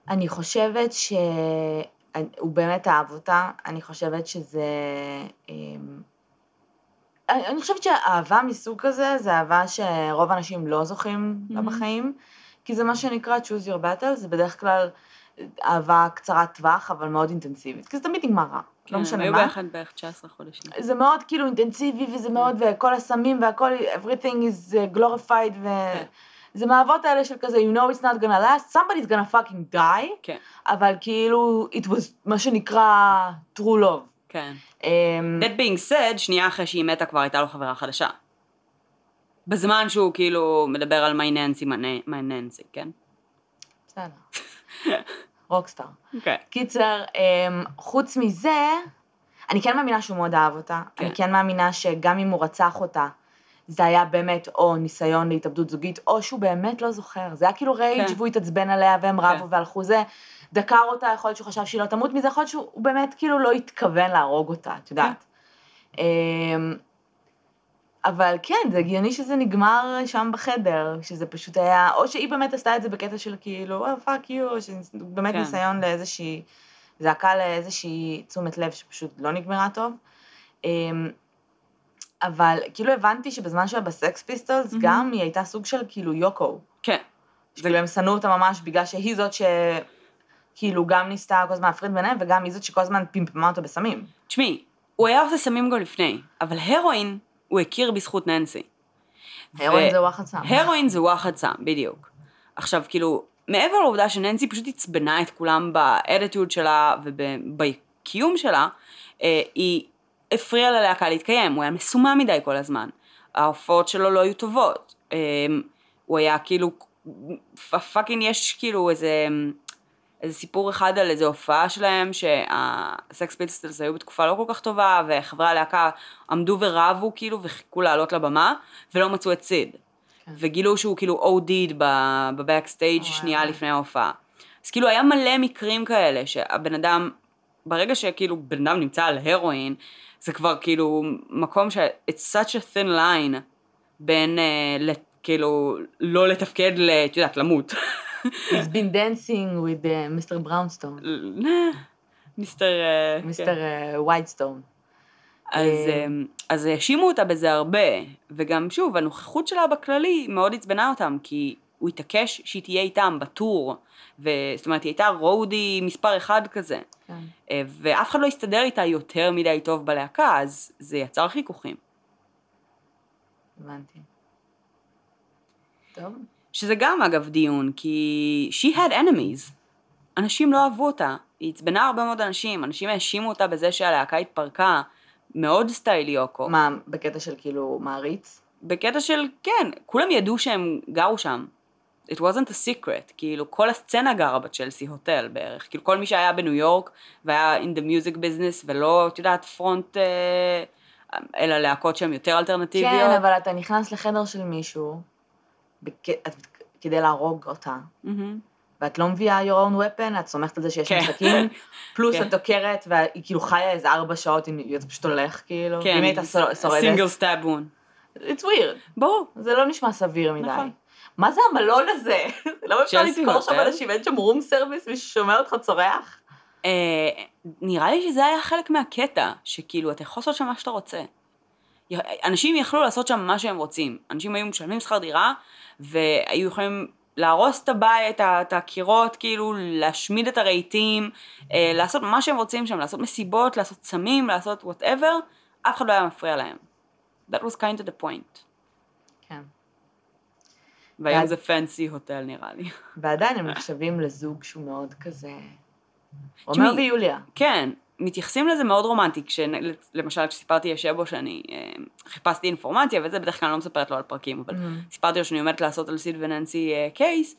אני חושבת שהוא באמת אהב אותה, אני חושבת שזה... אמ, אני אני חושבת שאהבה מסוג כזה, זה אהבה שרוב האנשים לא זוכים לה Mhm. בחיים, כי זה מה שנקרא choose your battle, זה בדרך כלל אהבה קצרת טווח, אבל מאוד אינטנסיבית, כי זה תמיד נגמר רע, לא משנה היו מה. ביחד בערך 19 חודשים. זה מאוד כאילו אינטנסיבי וזה מאוד, וכל הסמים והכל, everything is uh, glorified, כן. וזה מהאבות האלה של כזה, you know it's not gonna last, somebody's gonna fucking die, כן, אבל כאילו, it was מה שנקרא true love. כן. אמ, That being said, שנייה אחרי שהיא מתה כבר הייתה לו חברה חדשה. בזמן שהוא כאילו מדבר על מי ננסי, מי ננסי, כן? בסדר. רוקסטאר. אוקיי. קיצר, אמ, חוץ מזה, אני כן מאמינה שהוא מאוד אהב אותה. כן. אני כן מאמינה שגם אם הוא רצח אותה, זה היה באמת או ניסיון להתאבדות זוגית, או שהוא באמת לא זוכר. זה היה כאילו rage כן. והוא התעצבן עליה והם כן. רבו והלכו זה. דקר אותה, יכול להיות שהוא חשב שהיא לא תמות מזה, יכול להיות שהוא באמת כאילו לא התכוון להרוג אותה, את יודעת. כן. אמ, אבל כן, זה הגיוני שזה נגמר שם בחדר, שזה פשוט היה, או שהיא באמת עשתה את זה בקטע של כאילו, אה, fuck you, או שבאמת כן. ניסיון לאיזושהי, זעקה לאיזושהי תשומת לב שפשוט לא נגמרה טוב. אמ, אבל כאילו הבנתי שבזמן שהיה בסקס פיסטולס, מהמם. גם היא הייתה סוג של כאילו יוקו. כן. שכאילו הם שנאו אותה ממש בגלל שהיא זאת שכאילו גם ניסתה כל הזמן להפריד ביניהם, וגם היא זאת שכל הזמן פמפמה אותו בסמים. תשמעי, הוא היה עושה סמים גם לפני, אבל הרואין הוא הכיר בזכות ננסי. הרואין ו- זה וואחד סם. הרואין זה וואחד סם, בדיוק. עכשיו, כאילו, מעבר לעובדה שננסי פשוט עצבנה את כולם באדיטוד שלה ובקיום שלה, אה, היא הפריעה ללהקה להתקיים, הוא היה מסומם מדי כל הזמן. ההופעות שלו לא היו טובות. אה, הוא היה כאילו, fucking יש כאילו איזה, איזה סיפור אחד על איזה הופעה שלהם, שהסקס פיסטלס היו בתקופה לא כל כך טובה, וחברי הלהקה עמדו ורבו כאילו, וחיכו לעלות לבמה, ולא מצאו את סיד. כן. וגילו שהוא כאילו OD'd ב backstage שנייה. לפני ההופעה. אז כאילו היה מלא מקרים כאלה שהבן אדם, ברגע שכאילו בן אדם נמצא על הרואין, זה כבר כאילו מקום ש... it's such a thin line בין לת- כאילו לא לתפקד ל... את יודעת, למות. He's been dancing with uh, Mr. Brownstone, מיסטר... אה, כן. מיסטר ויידסטון. אז, האשימו אותה בזה הרבה, וגם שוב, הנוכחות שלה בכללי מאוד עצבנה אותם, כי הוא התעקש שהיא תהיה איתם בטור, זאת אומרת, היא הייתה רודי מספר אחד כזה, כן. אה, ואף אחד לא הסתדר איתה יותר מדי טוב בלהקה, אז זה יצר חיכוכים. הבנתי. טוב. שזה גם אגב דיון, כי she had enemies. אנשים לא אהבו אותה, היא עצבנה הרבה מאוד אנשים, אנשים האשימו אותה בזה שהלהקה התפרקה, מאוד סטייל יוקו. מה, בקטע של כאילו מעריץ? בקטע של, כן, כולם ידעו שהם גרו שם. It wasn't a secret, כאילו כל הסצנה גרה בצ'לסי הוטל בערך, כאילו כל מי שהיה בניו יורק והיה in the music business ולא, את יודעת, front, אה, אלא להקות שהן יותר אלטרנטיביות. כן, אבל אתה נכנס לחדר של מישהו את... כדי להרוג אותה, מהמם. ואת לא מביאה your own weapon, את סומכת על זה שיש כן. משחקים, פלוס כן. את דוקרת, והיא כאילו חיה איזה ארבע שעות, אתה פשוט הולך, כאילו, כן, אם הייתה שור- שורדת. single stab wound. It's weird, ברור. זה לא נשמע סביר מדי. נכון. מה זה המלון הזה? למה אפשר לזכור שם? אנשים, אין שם room service, מישהו שומע אותך צורח? אה, נראה לי שזה היה חלק מהקטע, שכאילו אתה יכול לעשות שם מה שאתה רוצה. אנשים יכלו לעשות שם מה שהם רוצים. אנשים היו משלמים שכר דירה, והיו יכולים להרוס את הבית, את הקירות, כאילו, להשמיד את הרהיטים, אה, לעשות מה שהם רוצים שם, לעשות מסיבות, לעשות סמים, לעשות whatever, אף אחד לא היה מפריע להם. That was kind of the point. כן. והיום ואז- זה fancy hotel נראה לי. ועדיין הם נחשבים לזוג שהוא מאוד כזה... עומר ויוליה. כן, מתייחסים לזה מאוד רומנטי, כשלמשל כשסיפרתי לשבו שאני אה, חיפשתי אינפורמציה, וזה בדרך כלל אני לא מספרת לו על פרקים, אבל Mhm. סיפרתי לו שאני עומדת לעשות על סיד וננסי אה, case,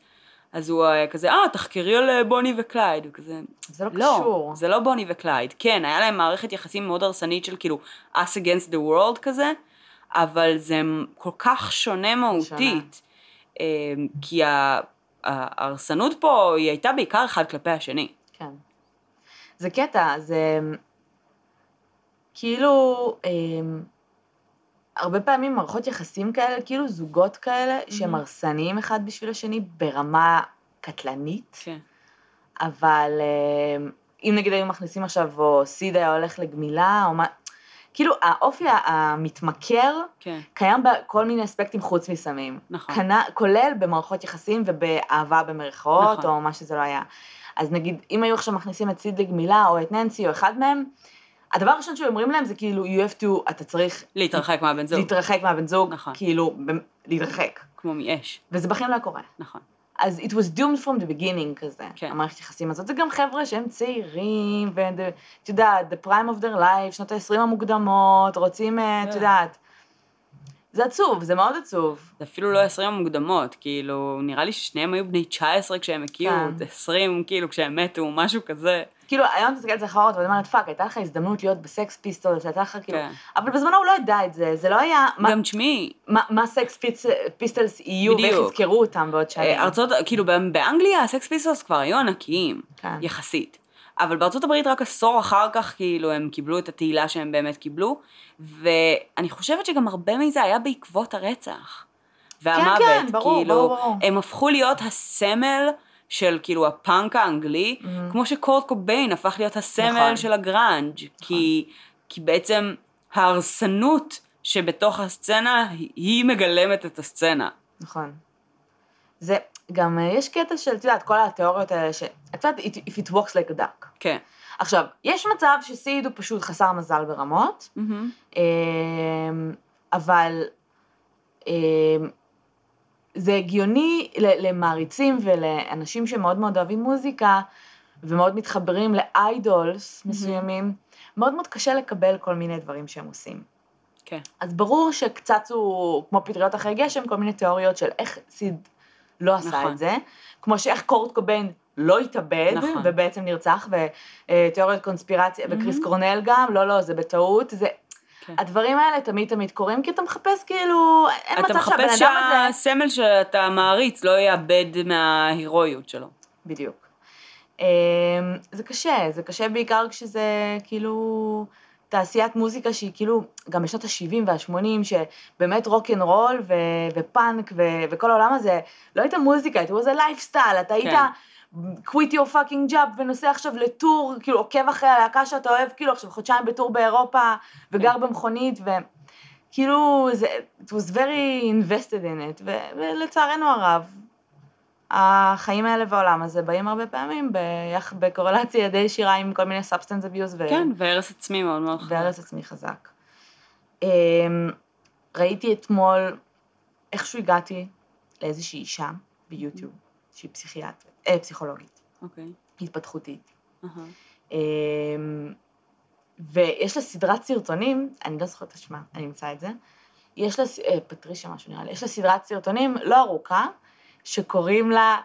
אז הוא אה, כזה, אה, תחקרי על אה, בוני וקלייד, הוא כזה, זה לא לא, קשור. זה לא בוני וקלייד, כן, היה להם מערכת יחסים מאוד הרסנית של כאילו us against the world כזה, אבל זה כל כך שונה מהותית, אה, כי ההרסנות פה היא הייתה בעיקר אחד כלפי השני. כן. זה קטע, זה כאילו, אמ, הרבה פעמים מערכות יחסים כאלה, כאילו זוגות כאלה, שהם הרסניים אחד בשביל השני ברמה קטלנית, כן. אבל אמ, אם נגיד היו מכניסים עכשיו, או סיד היה הולך לגמילה, או מה, כאילו האופי המתמכר, כן. קיים בכל מיני אספקטים חוץ מסמים. נכון. כנ... כולל במערכות יחסים ובאהבה במרכאות, נכון. או מה שזה לא היה. אז נגיד, אם היו עכשיו מכניסים את סיד לגמילה, או את ננסי, או אחד מהם, הדבר הראשון שאומרים להם זה כאילו, you have to, אתה צריך להתרחק מהבן זוג, להתרחק מהבן זוג, נכון. כאילו, להתרחק. כמו מאש, וזה בכלל לא קורה. נכון. אז it was doomed from the beginning כזה, כן. המערכת יחסים הזאת. זה גם חבר'ה שהם צעירים, ואת יודעת, the prime of their life, שנות ה-20 המוקדמות, רוצים, אה, את כן. יודעת. זה עצוב, זה מאוד עצוב. זה אפילו לא 20 המוקדמות, כאילו, נראה לי ששניהם היו בני 19 כשהם הכירו, כן. 20 כאילו כשהם מתו, משהו כזה. כאילו, היום אתה מסתכלת על זה אחרות, ואני אומרת, fuck, הייתה לך הזדמנות להיות בסקס פיסטולס, הייתה לך כאילו... כן. אבל בזמנו הוא לא ידע את זה, זה לא היה... גם תשמעי, מה- מה סקס פיס- פיסטולס יהיו, ואיך בדיוק. יזכרו אותם בעוד שנים. אה, ארצות, כאילו באנגליה הסקס פיסטולס כבר היו ענקיים, כן. יחסית. אבל בארצות הברית רק עשור אחר כך, כאילו, הם קיבלו את התהילה שהם באמת קיבלו, ואני חושבת שגם הרבה מזה היה בעקבות הרצח. והמוות, כן, ברור, כאילו, ברור, ברור. הם הפכו להיות הסמל של כאילו הפאנק האנגלי, כמו שקורט קוביין הפך להיות הסמל נכון. של הגראנג', כי, כי בעצם ההרסנות שבתוך הסצנה, היא מגלמת את הסצנה. נכון. זה, גם אה, יש קטע של, את יודעת, כל התיאוריות האלה, ש... את יודעת, if it works like a duck. כן. עכשיו, יש מצב שסיד הוא פשוט חסר מזל ברמות. אמ, אבל אמ, זה הגיוני למעריצים ולאנשים שמאוד מאוד אוהבים מוזיקה ומאוד מתחברים לאיידולס מסוימים, מאוד מאוד קשה לקבל כל מיני דברים שהם עושים. כן. אז ברור שקצצו, כמו פטריות אחרי גשם, כל מיני תיאוריות של איך סיד לא עשה נכון. את זה, כמו שאיך קורט קוביין לא התאבד, נכון. ובעצם נרצח, ותיאוריות קונספירציה, וקריס קורנל גם, לא, לא, זה בטעות, זה... כן. הדברים האלה תמיד תמיד קורים, כי אתה מחפש כאילו, אין אתה מצב שהבן מחפש אדם הזה... שהסמל שאתה מעריץ לא יאבד מההירואיות שלו. בדיוק. אמ, זה קשה, זה קשה בעיקר כשזה כאילו תעשיית מוזיקה שהיא כאילו, גם בשנות ה-70 וה-80, שבאמת רוק אנד רול ו- ופאנק ו- וכל העולם הזה, לא הייתה מוזיקה, it was a lifestyle, אתה היית כן. quit your fucking job ונוסע עכשיו לטור, כאילו עוקב אחרי הלהקה שאתה אוהב, כאילו עכשיו חודשיים בטור באירופה, וגר במכונית, וכאילו זה, it was very invested in it, ו, ולצערנו הרב, החיים האלה והעולם הזה באים הרבה פעמים בקורלציה די ישירה עם כל מיני substance abuse. ו... כן, והרס עצמי מאוד מאוד חזק. והרס עצמי חזק. אמ, ראיתי אתמול, איכשהו הגעתי לאיזושהי אישה ביוטיוב, שהיא פסיכיאטרית, אה, פסיכולוגית. אוקיי. התפתחותית. Uh-huh. ויש לה סדרת סרטונים, אני לא זוכרת את השמה, אני אמצא את זה. יש לה, אה, פטרישה משהו נראה לי, יש לה סדרת סרטונים לא ארוכה, שקוראים לה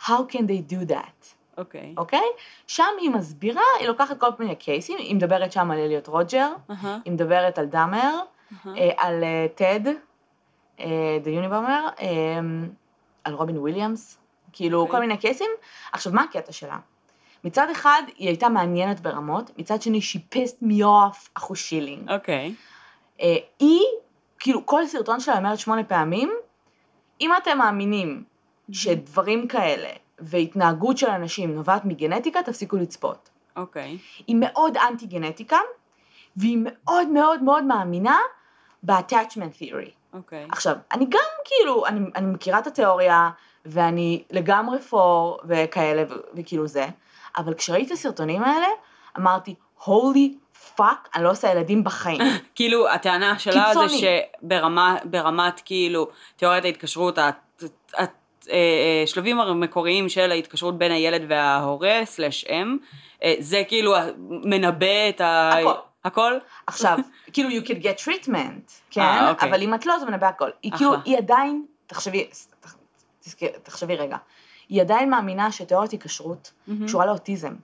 How can they do that? אוקיי. Okay. אוקיי? Okay? שם היא מסבירה, היא לוקחת כל מיני cases, היא מדברת שם על אליוט רוג'ר, uh-huh. היא מדברת על דאמר, uh-huh. אה, על טד, the Unabomber, על רובין וויליאמס, כאילו okay. אוקיי. כל מיני cases. עכשיו, מה הקטע שלה? מצד אחד, היא הייתה מעניינת ברמות, מצד שני, she pissed me off אחושילינג. אוקיי. Uh, היא, כאילו, כל סרטון שלה אומרת שמונה פעמים, אם אתם מאמינים שדברים כאלה והתנהגות של אנשים נובעת מגנטיקה, תפסיקו לצפות. אוקיי. Okay. היא מאוד אנטי גנטיקה, והיא מאוד מאוד מאוד מאמינה ב-attachment theory. אוקיי. Okay. עכשיו, אני גם כאילו, אני, אני מכירה את התיאוריה, ואני לגמרי פור וכאלה, ו- וכאילו זה, אבל כשראיתי את הסרטונים האלה, אמרתי, holy fuck, אני לא עושה ילדים בחיים. כאילו, הטענה שלה זה שברמת כאילו תיאוריית ההתקשרות, השלבים אה, המקוריים של ההתקשרות בין הילד וההורה, slash אם, אה, זה כאילו מנבא את ה... הכל. הכל? עכשיו, כאילו you could get treatment, כן? אה, אה, אוקיי. אבל אם את לא, זה מנבא הכל. היא כאילו, היא עדיין, תחשבי, תחשבי רגע, היא עדיין מאמינה שתיאוריית היקשרות קשורה לאוטיזם.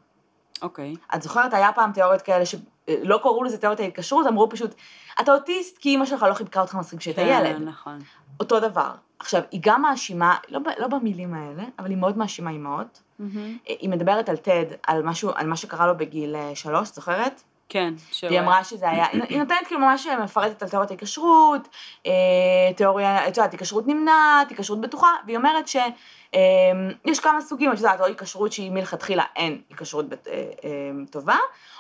אוקיי. את זוכרת, היה פעם תיאוריות כאלה שלא קראו לזה תיאוריית ההתקשרות, אמרו פשוט, אתה אוטיסט כי אימא שלך לא חיבקה אותך מספיק כשהיית כן, ילד. כן, נכון. אותו דבר. עכשיו, היא גם מאשימה, לא, לא במילים האלה, אבל היא מאוד מאשימה אימהות. Mm-hmm. היא מדברת על טד, על משהו, על מה שקרה לו בגיל אה, שלוש, זוכרת? כן, שהוא... והיא אמרה שזה היה, היא נותנת כאילו ממש מפרטת על תיאוריית ההיקשרות, אה, תיאוריה, את יודעת, היקשרות נמנעת, היקשרות בטוחה, והיא אומרת שיש כמה סוגים, את יודעת, או היקשרות שהיא מלכתחילה אין היקשרות אה, טובה,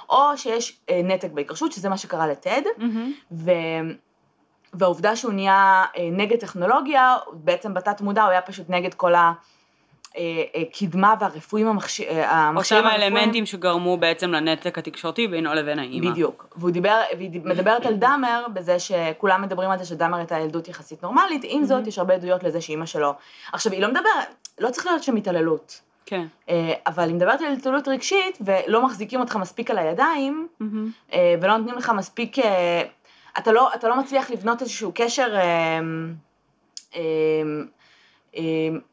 או שיש נתק בהיקשרות, שזה מה שקרה לטד. והעובדה שהוא נהיה נגד טכנולוגיה, בעצם בתת מודע הוא היה פשוט נגד כל ה... הקדמה והרפואים המכשירים המכשירים. אותם האלמנטים שגרמו בעצם לנתק התקשורתי בינו לבין האימא. בדיוק. והוא דיבר, והיא מדברת על דאמר, בזה שכולם מדברים על זה שדאמר הייתה ילדות יחסית נורמלית, עם זאת יש הרבה עדויות לזה שאימא שלו. עכשיו, היא לא מדברת, לא צריך להיות שם התעללות. כן. אבל היא מדברת על התעללות רגשית, ולא מחזיקים אותך מספיק על הידיים, ולא נותנים לך מספיק, אתה לא, אתה לא מצליח לבנות איזשהו קשר אמ,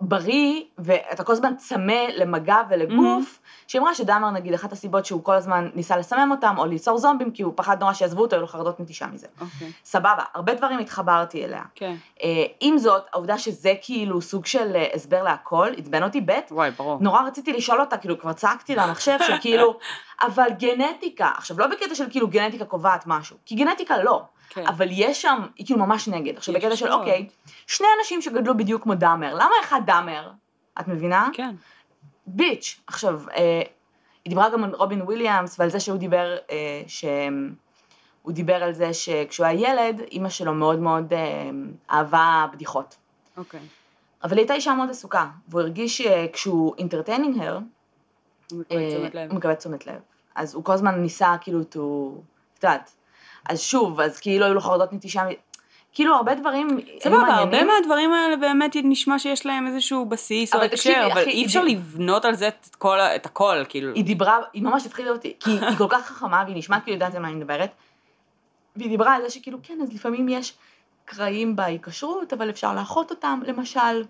בריא, ואתה כל הזמן צמא למגע ולגוף, mm-hmm. שהיא אמרה שדאמר נגיד אחת הסיבות שהוא כל הזמן ניסה לסמם אותם, או ליצור זומבים, כי הוא פחד נורא שיעזבו אותו, היו לו חרדות נטישה מזה. Okay. אוקיי. סבבה, הרבה דברים התחברתי אליה. כן. Okay. אה, עם זאת, העובדה שזה כאילו סוג של אה, הסבר להכל, עצבן אותי ב', וואי, ברור. נורא רציתי לשאול אותה, כאילו כבר צעקתי למחשב, שכאילו, אבל גנטיקה, עכשיו לא בקטע של כאילו גנטיקה קובעת משהו, כי גנטיקה לא. כן. אבל יש שם, היא כאילו ממש נגד. עכשיו בקטע של אוקיי, שני אנשים שגדלו בדיוק כמו דאמר, למה אחד דאמר? את מבינה? כן. ביץ'. עכשיו, אה, היא דיברה גם על רובין וויליאמס ועל זה שהוא דיבר, אה, שהוא דיבר על זה שכשהוא היה ילד, אימא שלו מאוד מאוד אה, אהבה בדיחות. אוקיי. אבל היא הייתה אישה מאוד עסוקה, והוא הרגיש שכשהוא entertaining her, הוא מקבל תשומת לב. אז הוא כל הזמן ניסה כאילו, את יודעת, אז שוב, אז כאילו היו לו חרדות נטישה, כאילו הרבה דברים סבבה, הרבה מהדברים האלה באמת נשמע שיש להם איזשהו בסיס או הקשר, אבל אי אפשר לבנות על זה את, כל, את הכל, כאילו. היא דיברה, היא ממש הפחידה אותי, כי היא כל כך חכמה והיא נשמעת כאילו יודעת על מה אני מדברת, והיא דיברה על זה שכאילו כן, אז לפעמים יש קרעים בהיקשרות, אבל אפשר לאחות אותם, למשל,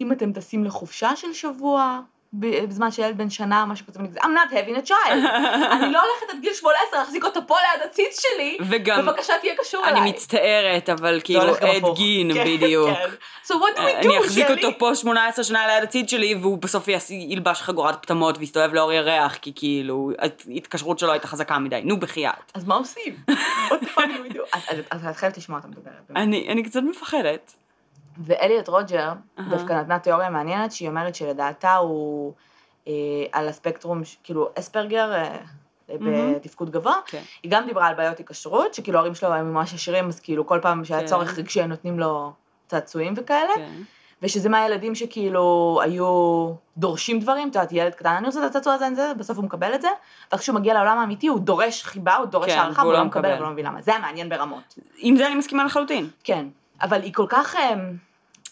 אם אתם טסים לחופשה של שבוע, בזמן שילד בן שנה, משהו כזה, I'm not having a child. אני לא הולכת עד גיל 18 להחזיק אותו פה ליד הציץ שלי, וגם, בבקשה תהיה קשור אליי. אני מצטערת, אבל כאילו, עד גין כן, בדיוק. כן. So what do we do, אני אחזיק אותו פה 18 שנה ליד הציץ שלי, והוא בסוף ילבש חגורת פטמות ויסתובב לאור ירח, כי כאילו, ההתקשרות שלו הייתה חזקה מדי, נו בחייאת. אז מה עושים? אז את חייבת לשמוע אותה מדברת. אני קצת מפחדת. ואליוט רוג'ר uh-huh. דווקא נתנה תיאוריה מעניינת, שהיא אומרת שלדעתה הוא אה, על הספקטרום, כאילו אספרגר אה, מהמם. בתפקוד גבוה, כן. היא גם דיברה על בעיות היקשרות, שכאילו ההורים שלו הם ממש עשירים, אז כאילו כל פעם שהיה כן. צורך רגשי הם נותנים לו צעצועים וכאלה, כן. ושזה מהילדים שכאילו היו דורשים דברים, את יודעת, ילד קטן, אני רוצה את הצעצוע הזה, זה, בסוף הוא מקבל את זה, ואז כשהוא מגיע לעולם האמיתי הוא דורש חיבה, הוא דורש כן, הערכה, והוא לא לא מקבל, מקבל. והוא לא מבין למה, זה היה מעניין ברמות. עם זה אני מסכימה לחלוטין. כן, אבל היא כל כך, אמ,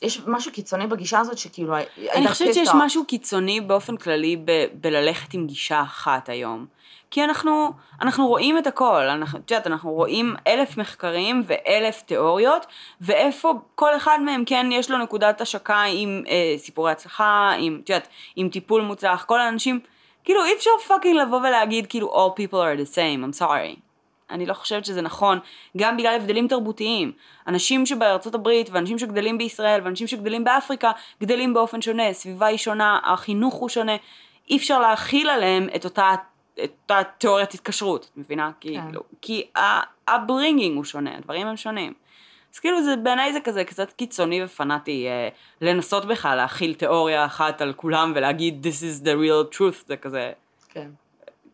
יש משהו קיצוני בגישה הזאת שכאילו, אני חושבת שיש משהו קיצוני באופן כללי ב- בללכת עם גישה אחת היום. כי אנחנו, אנחנו רואים את הכל, אנחנו, את יודעת, אנחנו רואים אלף מחקרים ואלף תיאוריות, ואיפה כל אחד מהם כן יש לו נקודת השקה עם אה, סיפורי הצלחה, עם, את יודעת, עם טיפול מוצלח, כל האנשים, כאילו אי אפשר fucking לבוא ולהגיד כאילו all people are the same, I'm sorry. אני לא חושבת שזה נכון, גם בגלל הבדלים תרבותיים. אנשים שבארצות הברית, ואנשים שגדלים בישראל, ואנשים שגדלים באפריקה, גדלים באופן שונה, סביבה היא שונה, החינוך הוא שונה. אי אפשר להכיל עליהם את אותה, את אותה תיאוריית התקשרות, את מבינה? כאילו, כי ה upbringing הוא שונה, הדברים הם שונים. אז כאילו זה, בעיניי זה כזה קצת קיצוני ופנאטי אה, לנסות בכלל להכיל תיאוריה אחת על כולם ולהגיד this is the real truth, זה כזה כן.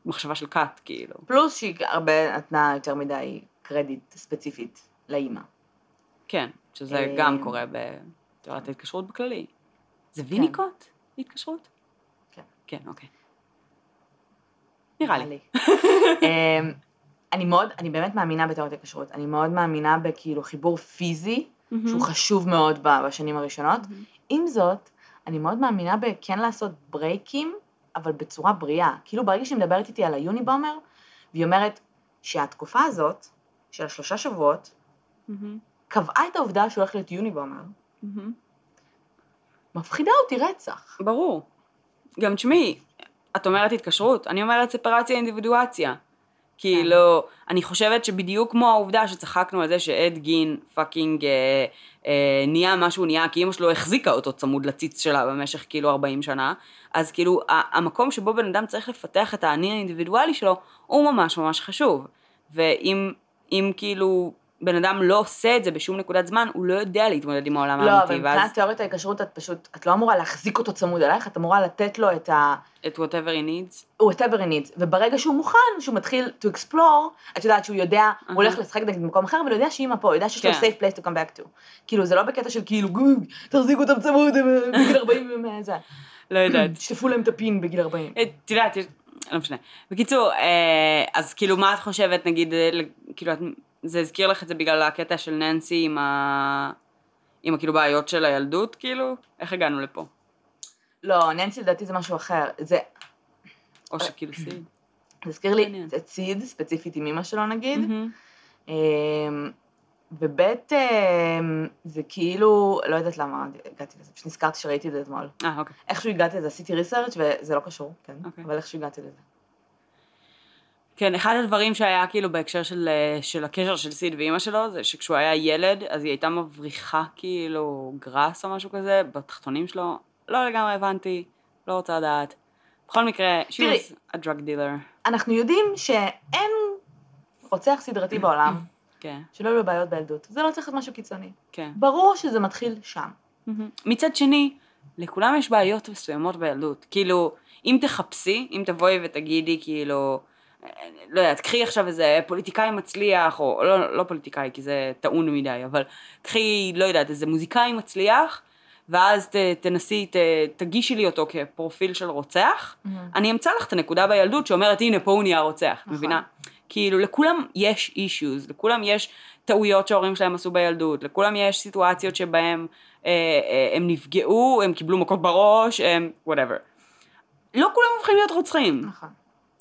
מחשבה של כת, כאילו. פלוס שהיא הרבה נתנה יותר מדי קרדיט ספציפית לאימא. כן, שזה אה, גם קורה בתיאוריית ההתקשרות בכללי. זה ויניקוט? התקשרות? כן. כן, אוקיי. נראה לי. אמ, אני מאוד, אני באמת מאמינה בתיאוריות הכשרות. אני מאוד מאמינה בכאילו חיבור פיזי, שהוא חשוב מאוד בשנים הראשונות. עם זאת, אני מאוד מאמינה בכן לעשות ברייקים, אבל בצורה בריאה. כאילו ברגע שהיא מדברת איתי על היוניבומר, והיא אומרת שהתקופה הזאת, של השלושה שבועות, מהמם, קבעה את העובדה שהוא הולך להיות יוניבומר, מהמם. מפחידה אותי רצח. ברור. גם תשמעי, את אומרת התקשרות, אני אומרת ספרציה אינדיבידואציה. כאילו, אני חושבת שבדיוק כמו העובדה שצחקנו על זה שעד גין fucking אה, אה, נהיה מה שהוא נהיה, כי אמא שלו החזיקה אותו צמוד לציץ שלה במשך כאילו 40 שנה, אז כאילו המקום שבו בן אדם צריך לפתח את האני האינדיבידואלי שלו, הוא ממש ממש חשוב. ואם אם כאילו בן אדם לא עושה את זה בשום נקודת זמן, הוא לא יודע להתמודד עם העולם לא, האמיתי, אבל מבחינת תיאוריית ההיקשרות, את פשוט, את לא אמורה להחזיק אותו צמוד אלייך, את אמורה לתת לו את ה... את whatever he needs. whatever he needs, וברגע שהוא מוכן, שהוא מתחיל to explore, את יודעת שהוא יודע, הוא הולך לשחק נגיד במקום אחר, אבל הוא יודע שאמא פה, הוא יודע שיש לו כן. safe place to come back to. כאילו, זה לא בקטע של כאילו, גוג, תחזיקו אותם צמוד, בגיל 40 הם אה, זה. לא יודעת. תשטפו להם את הפין בגיל 40. את יודעת, לא משנה. בקיצור, אה, אז כאילו מה את חושבת, נגיד, אה, כאילו, את- זה הזכיר לך את זה בגלל הקטע של ננסי עם ה... עם הכאילו בעיות של הילדות, כאילו? איך הגענו לפה? לא, ננסי לדעתי זה משהו אחר. זה או שכאילו סיד. זה הזכיר לי. את סיד, ספציפית עם אמא שלו נגיד. אמ, ובית, אמ, זה כאילו, לא יודעת למה הגעתי לזה, פשוט נזכרתי שראיתי את זה אתמול. אה, אוקיי. איכשהו הגעתי לזה, עשיתי ריסרצ' וזה לא קשור, כן, אוקיי. אבל איכשהו הגעתי לזה. כן, אחד הדברים שהיה כאילו בהקשר של, אה, של הקשר של סיד ואימא שלו, זה שכשהוא היה ילד, אז היא הייתה מבריחה כאילו גראס או משהו כזה, בתחתונים שלו. לא לגמרי הבנתי, לא רוצה לדעת. בכל מקרה, she תראי. was a drug dealer. אנחנו יודעים שאין רוצח סדרתי בעולם כן, שלא היו לו בעיות בילדות. זה לא צריך להיות משהו קיצוני. כן. ברור שזה מתחיל שם. מצד שני, לכולם יש בעיות מסוימות בילדות. כאילו, אם תחפשי, אם תבואי ותגידי, כאילו, לא יודעת, קחי עכשיו איזה פוליטיקאי מצליח, או לא, לא פוליטיקאי, כי זה טעון מדי, אבל קחי, לא יודעת, איזה מוזיקאי מצליח, ואז ת, תנסי, ת, תגישי לי אותו כפרופיל של רוצח, אני אמצא לך את הנקודה בילדות שאומרת, הנה, פה הוא נהיה רוצח, נכון. מבינה? כאילו, לכולם יש אישיוז, לכולם יש טעויות שההורים שלהם עשו בילדות, לכולם יש סיטואציות שבהם אה, אה, הם נפגעו, הם קיבלו מכות בראש, הם whatever. לא כולם הופכים להיות רוצחים. נכון.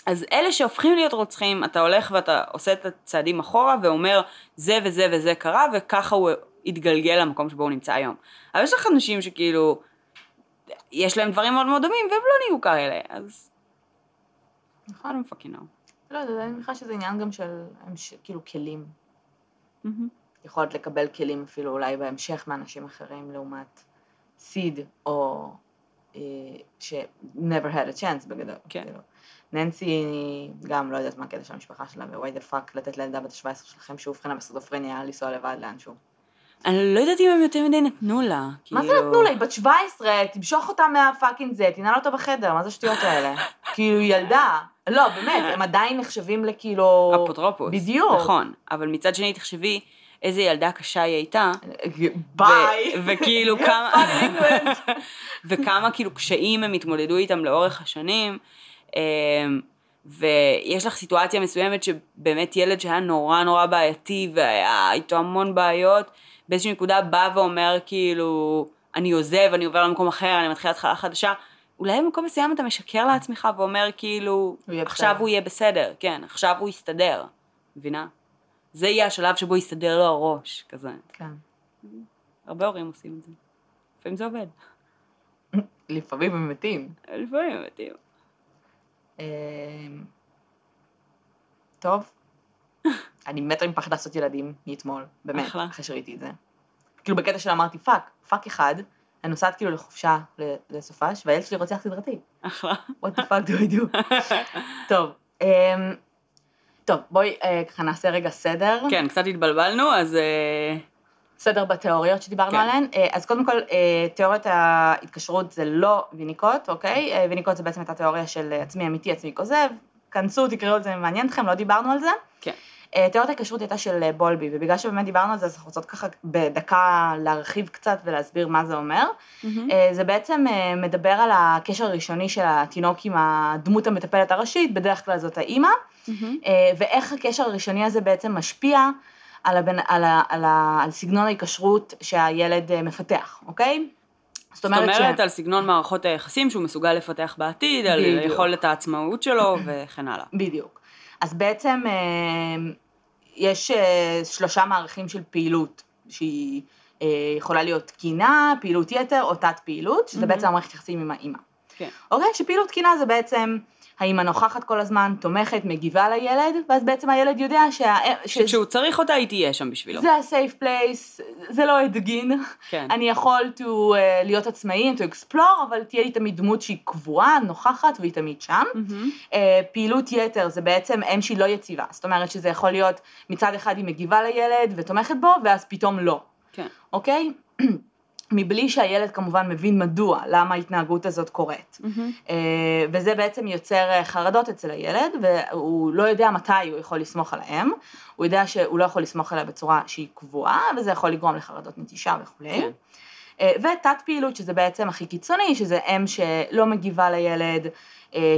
אז אלה שהופכים להיות רוצחים, אתה הולך ואתה עושה את הצעדים אחורה ואומר, זה וזה וזה קרה, וככה הוא התגלגל למקום שבו הוא נמצא היום. אבל יש לך אנשים שכאילו, יש להם דברים מאוד מאוד דומים, והם לא נהיו כאלה, אז... נכון. Know. לא אני מניחה שזה עניין גם של, כאילו, כלים. יכולת לקבל כלים אפילו אולי בהמשך מאנשים אחרים לעומת סיד, או אה, ש- never had a chance בגדול. כן. כאילו. ננסי גם לא יודעת מה הקטע של המשפחה שלה, ו-why the fuck לתת לילדה בת ה-17 שלכם שאובחנה בסודופרניה לנסוע לבד לאנשהו. אני לא יודעת אם הם יותר מדי נתנו לה. מה זה כאילו- נתנו לה? היא בת 17, תמשוך אותה מהפאקינג זה, תנעל אותה בחדר, מה זה השטויות האלה? כאילו, ילדה. לא, באמת, הם עדיין נחשבים לכאילו... אפוטרופוס. בדיוק. נכון, אבל מצד שני תחשבי איזה ילדה קשה היא הייתה. ביי. וכאילו כמה... וכמה כאילו קשיים הם התמודדו איתם לאורך השנים. אמ, ויש לך סיטואציה מסוימת שבאמת ילד שהיה נורא נורא בעייתי והיה איתו המון בעיות, באיזושהי נקודה בא ואומר כאילו, אני עוזב, אני עובר למקום אחר, אני מתחיל התחלה חדשה. אולי במקום מסוים אתה משקר לעצמך ואומר כאילו, הוא עכשיו בסדר." הוא יהיה בסדר, כן, עכשיו הוא יסתדר, מבינה? זה יהיה השלב שבו יסתדר לו הראש, כזה. כן. הרבה הורים עושים את זה. לפעמים זה עובד, לפעמים הם מתים. לפעמים הם מתים. אמ, טוב. אני מתה מפחד לעשות ילדים מאתמול, באמת, אחלה. אחרי שראיתי את זה. כאילו בקטע של אמרתי fuck, fuck אחד, אני נוסעת כאילו לחופשה לסופש, והילד שלי רוצח סדרתי. אחלה. what the fuck do I do? טוב, אמ, טוב, בואי אה, ככה נעשה רגע סדר. כן, קצת התבלבלנו, אז אה, סדר בתיאוריות שדיברנו כן. עליהן. אה, אז קודם כל, אה, תיאוריית ההתקשרות זה לא ויניקוט, אוקיי? אה, ויניקוט זה בעצם הייתה תיאוריה של עצמי אמיתי, עצמי כוזב. כנסו, תקראו את זה אם מעניין אתכם, לא דיברנו על זה. כן. תיאוריית ההתקשרות הייתה של בולבי, ובגלל שבאמת דיברנו על זה, אז אנחנו רוצות ככה בדקה להרחיב קצת ולהסביר מה זה אומר. אה, זה בעצם מדבר על הקשר הראשוני של התינוק עם הדמות המטפלת הראשית, בדרך כלל זאת האימא, אה, ואיך הקשר הראשוני הזה בעצם משפיע על, הבן, על, ה, על, ה, על סגנון ההיקשרות שהילד אה, מפתח, אוקיי? זאת זאת אומרת, ש... על סגנון מערכות היחסים שהוא מסוגל לפתח בעתיד, על בדיוק. יכולת העצמאות שלו וכן הלאה. בדיוק. אז בעצם אה, יש אה, שלושה מערכים של פעילות שהיא יכולה להיות תקינה, פעילות יתר או תת פעילות, שזה מהמם. בעצם המערכת יחסים עם האימא. כן. אוקיי? שפעילות תקינה זה בעצם האימא נוכחת כל הזמן, תומכת, מגיבה לילד, ואז בעצם הילד יודע שה... ש- שכשהוא צריך אותה, היא תהיה שם בשבילו. זה ה-safe place, זה לא הדגין, כן. אני יכול to, uh, להיות עצמאי, to explore, אבל תהיה לי תמיד דמות שהיא קבועה, נוכחת, והיא תמיד שם. מהמם. Uh, פעילות יתר זה בעצם אם שהיא לא יציבה, זאת אומרת שזה יכול להיות מצד אחד היא מגיבה לילד ותומכת בו, ואז פתאום לא, כן. אוקיי? מבלי שהילד כמובן מבין מדוע, למה ההתנהגות הזאת קורית. מהמם. אה, וזה בעצם יוצר אה, חרדות אצל הילד, והוא לא יודע מתי הוא יכול לסמוך על האם, הוא יודע שהוא לא יכול לסמוך עליה בצורה שהיא קבועה, וזה יכול לגרום לחרדות נטישה וכולי. כן. אה, ותת פעילות, שזה בעצם הכי קיצוני, שזה אם שלא מגיבה לילד,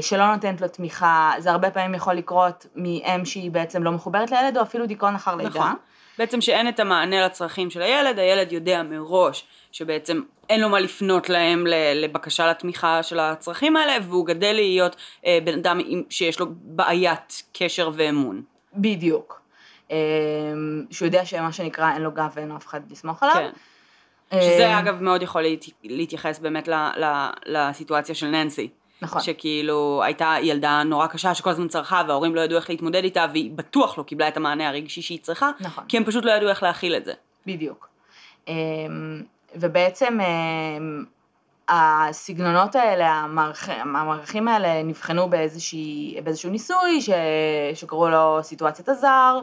שלא נותנת לו תמיכה, זה הרבה פעמים יכול לקרות מאם שהיא בעצם לא מחוברת לילד, או אפילו דיכאון אחר לידה. נכון. בעצם שאין את המענה לצרכים של הילד, הילד יודע מראש שבעצם אין לו מה לפנות להם לבקשה לתמיכה של הצרכים האלה, והוא גדל להיות אה, בן אדם עם- שיש לו בעיית קשר ואמון. בדיוק. אה, שהוא יודע שמה שנקרא אין לו גב ואין לו אף אחד לסמוך עליו. כן. אה, שזה אגב מאוד יכול להת... להתייחס באמת ל... ל... לסיטואציה של ננסי. נכון. שכאילו הייתה ילדה נורא קשה שכל הזמן צרכה וההורים לא ידעו איך להתמודד איתה והיא בטוח לא קיבלה את המענה הרגשי שהיא צריכה, נכון. כי הם פשוט לא ידעו איך להכיל את זה. בדיוק. ובעצם אמ, הסגנונות האלה, המערכ... המערכים האלה נבחנו באיזושהי, באיזשהו ניסוי ש... שקראו לו סיטואציית הזר.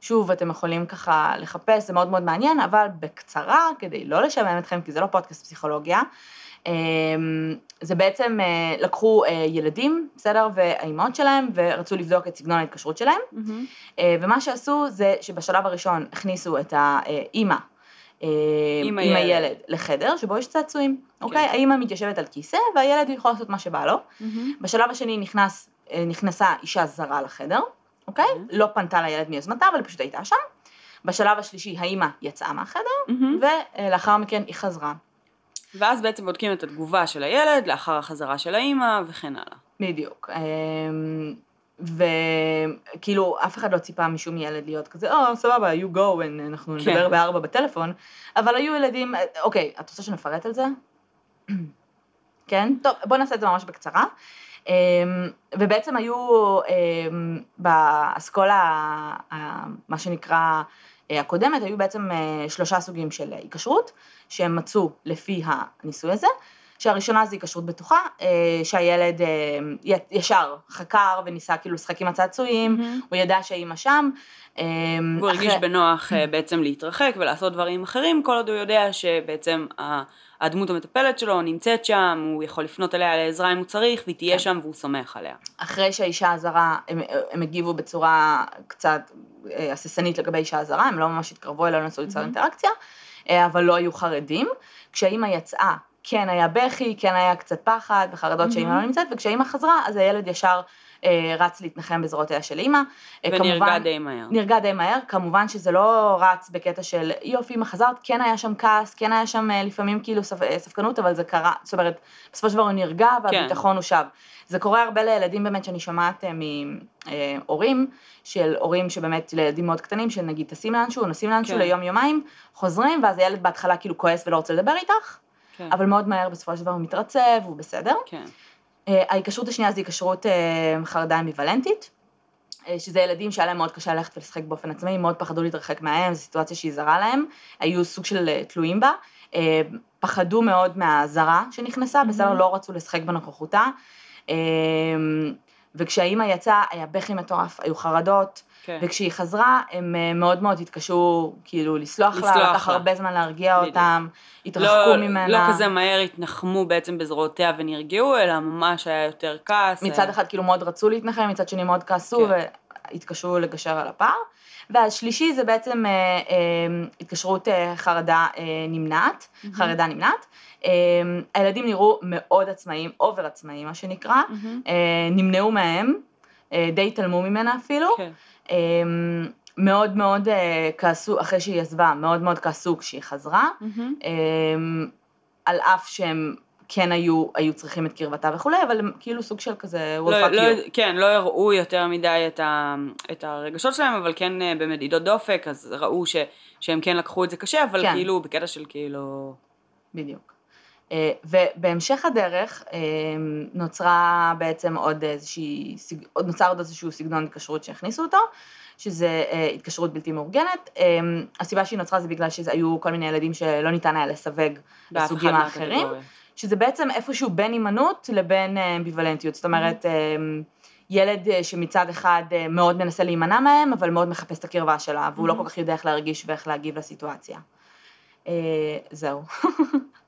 שוב, אתם יכולים ככה לחפש, זה מאוד מאוד מעניין, אבל בקצרה, כדי לא לשעמם אתכם, כי זה לא פודקאסט פסיכולוגיה, אמ, זה בעצם אה, לקחו אה, ילדים, בסדר, והאימהות שלהם, ורצו לבדוק את סגנון ההתקשרות שלהם. אה, ומה שעשו זה שבשלב הראשון הכניסו את האימא עם עם הילד. לחדר שבו יש צעצועים, אוקיי? האימא מתיישבת על כיסא והילד יכול לעשות מה שבא לו. בשלב השני נכנס, אה, נכנסה אישה זרה לחדר, אוקיי? לא פנתה לילד מיוזמתה, אבל פשוט הייתה שם. בשלב השלישי האימא יצאה מהחדר, ולאחר מכן היא חזרה. ואז בעצם בודקים את התגובה של הילד לאחר החזרה של האימא וכן הלאה. בדיוק. וכאילו, אף אחד לא ציפה משום ילד להיות כזה, או, סבבה, you go, אנחנו כן. נדבר בארבע בטלפון, אבל היו ילדים, אוקיי, את רוצה שנפרט על זה? כן? טוב, בוא נעשה את זה ממש בקצרה. אמ, ובעצם היו אמ, באסכולה, מה שנקרא, אה, הקודמת, היו בעצם אה, שלושה סוגים של היקשרות, שהם מצאו לפי הניסוי הזה, שהראשונה זה היקשרות בטוחה, אה, שהילד אה, ישר חקר וניסה כאילו לשחק עם הצעצועים, מהמם. הוא ידע שהאימא שם. אה, הרגיש אחרי- בנוח אה, בעצם להתרחק ולעשות דברים אחרים, כל עוד הוא יודע שבעצם הדמות המטפלת שלו נמצאת שם, הוא יכול לפנות אליה לעזרה אם הוא צריך, והיא תהיה כן. שם והוא סומך עליה. אחרי שהאישה הזרה, הם, הם הגיבו בצורה קצת הססנית לגבי אישה הזרה, הם לא ממש התקרבו אליה, ניסו ליצור מהמם. אינטראקציה, אבל לא היו חרדים. כשהאימא יצאה, כן היה בכי, כן היה קצת פחד וחרדות שהאימא מהמם. לא נמצאת, וכשהאימא חזרה, אז הילד ישר אה, רץ להתנחם בזרועותיה של אימא. אה, ונרגע כמובן- די מהר. נרגע די מהר, כמובן שזה לא רץ בקטע של יופי, אמא חזרת, כן היה שם כעס, כן היה שם אה, לפעמים כאילו ספ... אה, ספקנות, אבל זה קרה, זאת אומרת, בסופו של דבר הוא נרגע והביטחון הוא שב. זה קורה הרבה לילדים באמת שאני שומעת מהורים, של הורים שבאמת לילדים מאוד קטנים, שנגיד טסים לאנשהו, נוסעים לאנשהו כן. ליום יומיים, חוזרים, ואז הילד בהתחלה כאילו כועס ולא רוצה לדבר איתך, כן. אבל מאוד מהר בסופו של דבר הוא מתרצב, הוא בסדר. כן. אה, ההיקשרות השנייה זה היקשרות אה, חרדה אמביוולנטית, אה, שזה ילדים שהיה להם מאוד קשה ללכת ולשחק באופן עצמאי, מאוד פחדו להתרחק מהם, זו סיטואציה שהיא זרה להם, היו סוג של תלויים בה, פחדו מאוד מהזרה שנכנסה, בסדר, מהמם. לא רצו לשחק בנוכחותה, וכשהאימא יצאה היה בכי מטורף, היו חרדות, כן. וכשהיא חזרה הם אה, מאוד מאוד התקשו כאילו לסלוח לה, לסלוח לקח לה. הרבה זמן להרגיע בדיוק. אותם, התרחקו לא, ממנה. לא כזה מהר התנחמו בעצם בזרועותיה ונרגעו, אלא ממש היה יותר כעס. מצד אה, אחד כאילו מאוד רצו להתנחם, מצד שני מאוד כעסו כן. והתקשרו לגשר על הפער. והשלישי זה בעצם אה, אה, התקשרות אה, חרדה אה, נמנעת, מהמם. חרדה נמנעת. אה, הילדים נראו מאוד עצמאיים, אובר עצמאיים מה שנקרא, מהמם. אה, נמנעו מהם, אה, די התעלמו ממנה אפילו. כן. אה, מאוד מאוד אה, כעסו, אחרי שהיא עזבה, מאוד מאוד כעסו כשהיא חזרה. אמ, על אף שהם כן היו, היו צריכים את קרבתה וכולי, אבל הם כאילו סוג של כזה, לא, לא, you. כן, לא הראו יותר מדי את, ה, את הרגשות שלהם, אבל כן אה, במדידות דופק, אז ראו ש, שהם כן לקחו את זה קשה, אבל כן. כאילו בקטע של כאילו... בדיוק. אה, ובהמשך הדרך אה, נוצרה בעצם עוד איזושהי, נוצר עוד איזשהו סגנון התקשרות שהכניסו אותו, שזה אה, התקשרות בלתי מאורגנת. הסיבה שהיא נוצרה זה בגלל שהיו כל מיני ילדים שלא ניתן היה לסווג לסוגים האחרים. שזה בעצם איפשהו בין הימנעות לבין אמביוולנטיות, זאת אומרת, אה, ילד שמצד אחד מאוד מנסה להימנע מהם, אבל מאוד מחפש את הקרבה שלה, והוא לא Mhm. כל כך יודע איך להרגיש ואיך להגיב לסיטואציה. זהו.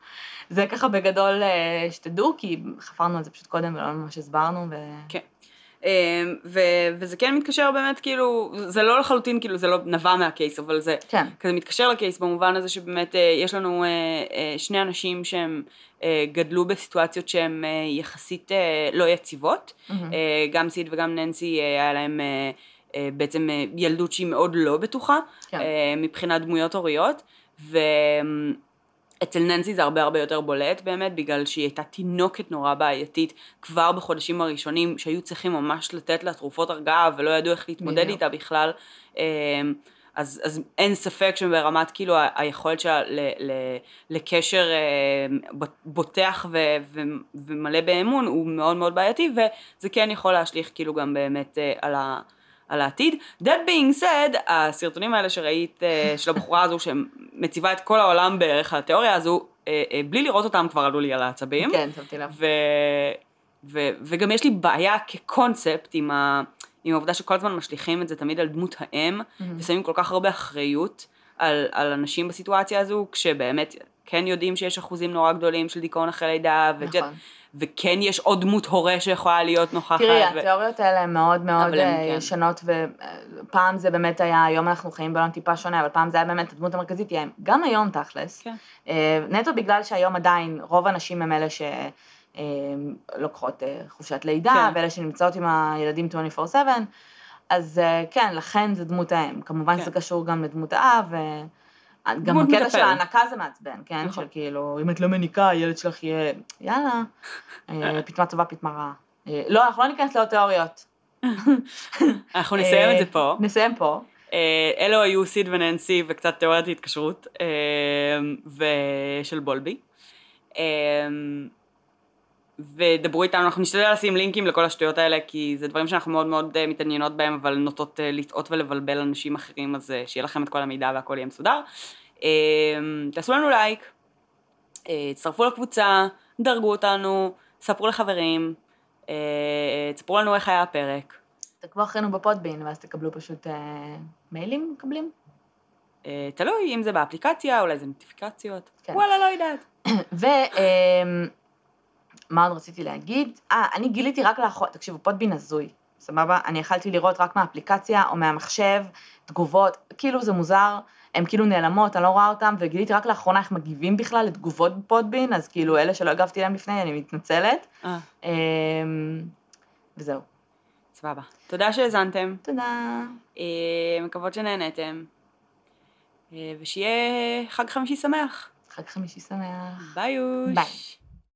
זה ככה בגדול אה, שתדעו, כי חפרנו על זה פשוט קודם ולא ממש הסברנו, ו... כן. אמ, ו- וזה כן מתקשר באמת כאילו, זה לא לחלוטין כאילו זה לא נבע מהקייס, אבל זה כן, כזה מתקשר לקייס במובן הזה שבאמת אה, יש לנו אה, שני אנשים שהם גדלו בסיטואציות שהן יחסית לא יציבות. אה, גם סיד וגם ננסי היה להם בעצם ילדות שהיא מאוד לא בטוחה כן. מבחינת דמויות הוריות ואצל ננסי זה הרבה הרבה יותר בולט באמת בגלל שהיא הייתה תינוקת נורא בעייתית כבר בחודשים הראשונים שהיו צריכים ממש לתת לה תרופות הרגעה ולא ידעו איך להתמודד בדיוק. איתה בכלל אה, אז, אז אין ספק שברמת כאילו היכולת שלה ל, ל, לקשר ב- בוטח ו, ו, ומלא באמון הוא מאוד מאוד בעייתי וזה כן יכול להשליך כאילו גם באמת אה, על, ה, על העתיד. That being said, הסרטונים האלה שראית אה, של הבחורה הזו שמציבה את כל העולם בערך התיאוריה הזו, אה, אה, בלי לראות אותם כבר עלו לי על העצבים. כן, שמתי לב. ו, ו, וגם יש לי בעיה כקונספט עם, ה, עם העובדה שכל הזמן משליכים את זה תמיד על דמות האם, מהמם. ושמים כל כך הרבה אחריות על, על אנשים בסיטואציה הזו, כשבאמת כן יודעים שיש אחוזים נורא גדולים של דיכאון אחרי לידה, ואת נכון. וכן יש עוד דמות הורה שיכולה להיות נוכחת. תראי, ו- התיאוריות האלה הן מאוד מאוד אה, כן. ישנות, ופעם זה באמת היה, היום אנחנו חיים בעולם טיפה שונה, אבל פעם זה היה באמת, הדמות המרכזית היא. גם היום תכלס, כן. אה, נטו בגלל שהיום עדיין רוב הנשים הם אלה שלוקחות חופשת לידה, כן. ואלה שנמצאות עם הילדים 24/7, אז אה, כן, לכן זה דמות האם. כמובן כן. שזה קשור גם לדמות האב, אה, גם הקטע של. ההנקה זה מעצבן, כן? נכון. של כאילו, אם את לא מניקה, הילד שלך יהיה, יאללה, אה, פיטמה טובה, פיטמה רעה. אה, לא, אנחנו לא ניכנס לעוד תיאוריות. אנחנו נסיים את זה פה. נסיים פה. אה, אלו היו סיד וננסי וקצת תיאוריית התקשרות אה, ושל בולבי. ודברו איתנו, אנחנו נשתדל לשים לינקים לכל השטויות האלה כי זה דברים שאנחנו מאוד מאוד אה, מתעניינות בהם אבל נוטות אה, לטעות ולבלבל אנשים אחרים אז אה, שיהיה לכם את כל המידע והכל יהיה מסודר. אה, תעשו לנו לייק, תצטרפו לקבוצה, דרגו אותנו, ספרו לחברים, תספרו לנו איך היה הפרק. תעקבו אחרינו בפודבין, ואז תקבלו פשוט מיילים מקבלים. תלוי אם זה באפליקציה, אולי זה נוטיפיקציות. כן. וואלה, לא יודעת. ומה עוד רציתי להגיד? אה, אני גיליתי רק לאחרונה, תקשיבו, פודבין הזוי, סבבה? אני יכלתי לראות רק מהאפליקציה או מהמחשב, תגובות, כאילו זה מוזר, הן כאילו נעלמות, אני לא רואה אותן, וגיליתי רק לאחרונה איך מגיבים בכלל לתגובות בפודבין, אז כאילו אלה שלא הגבתי להם לפני, אני מתנצלת. אה, אמ, וזהו. סבבה. תודה שהאזנתם, תודה. אה, מקוות שנהנתם, אה, ושיהיה חג חמישי שמח. חג חמישי שמח. ביי יוש. ביי.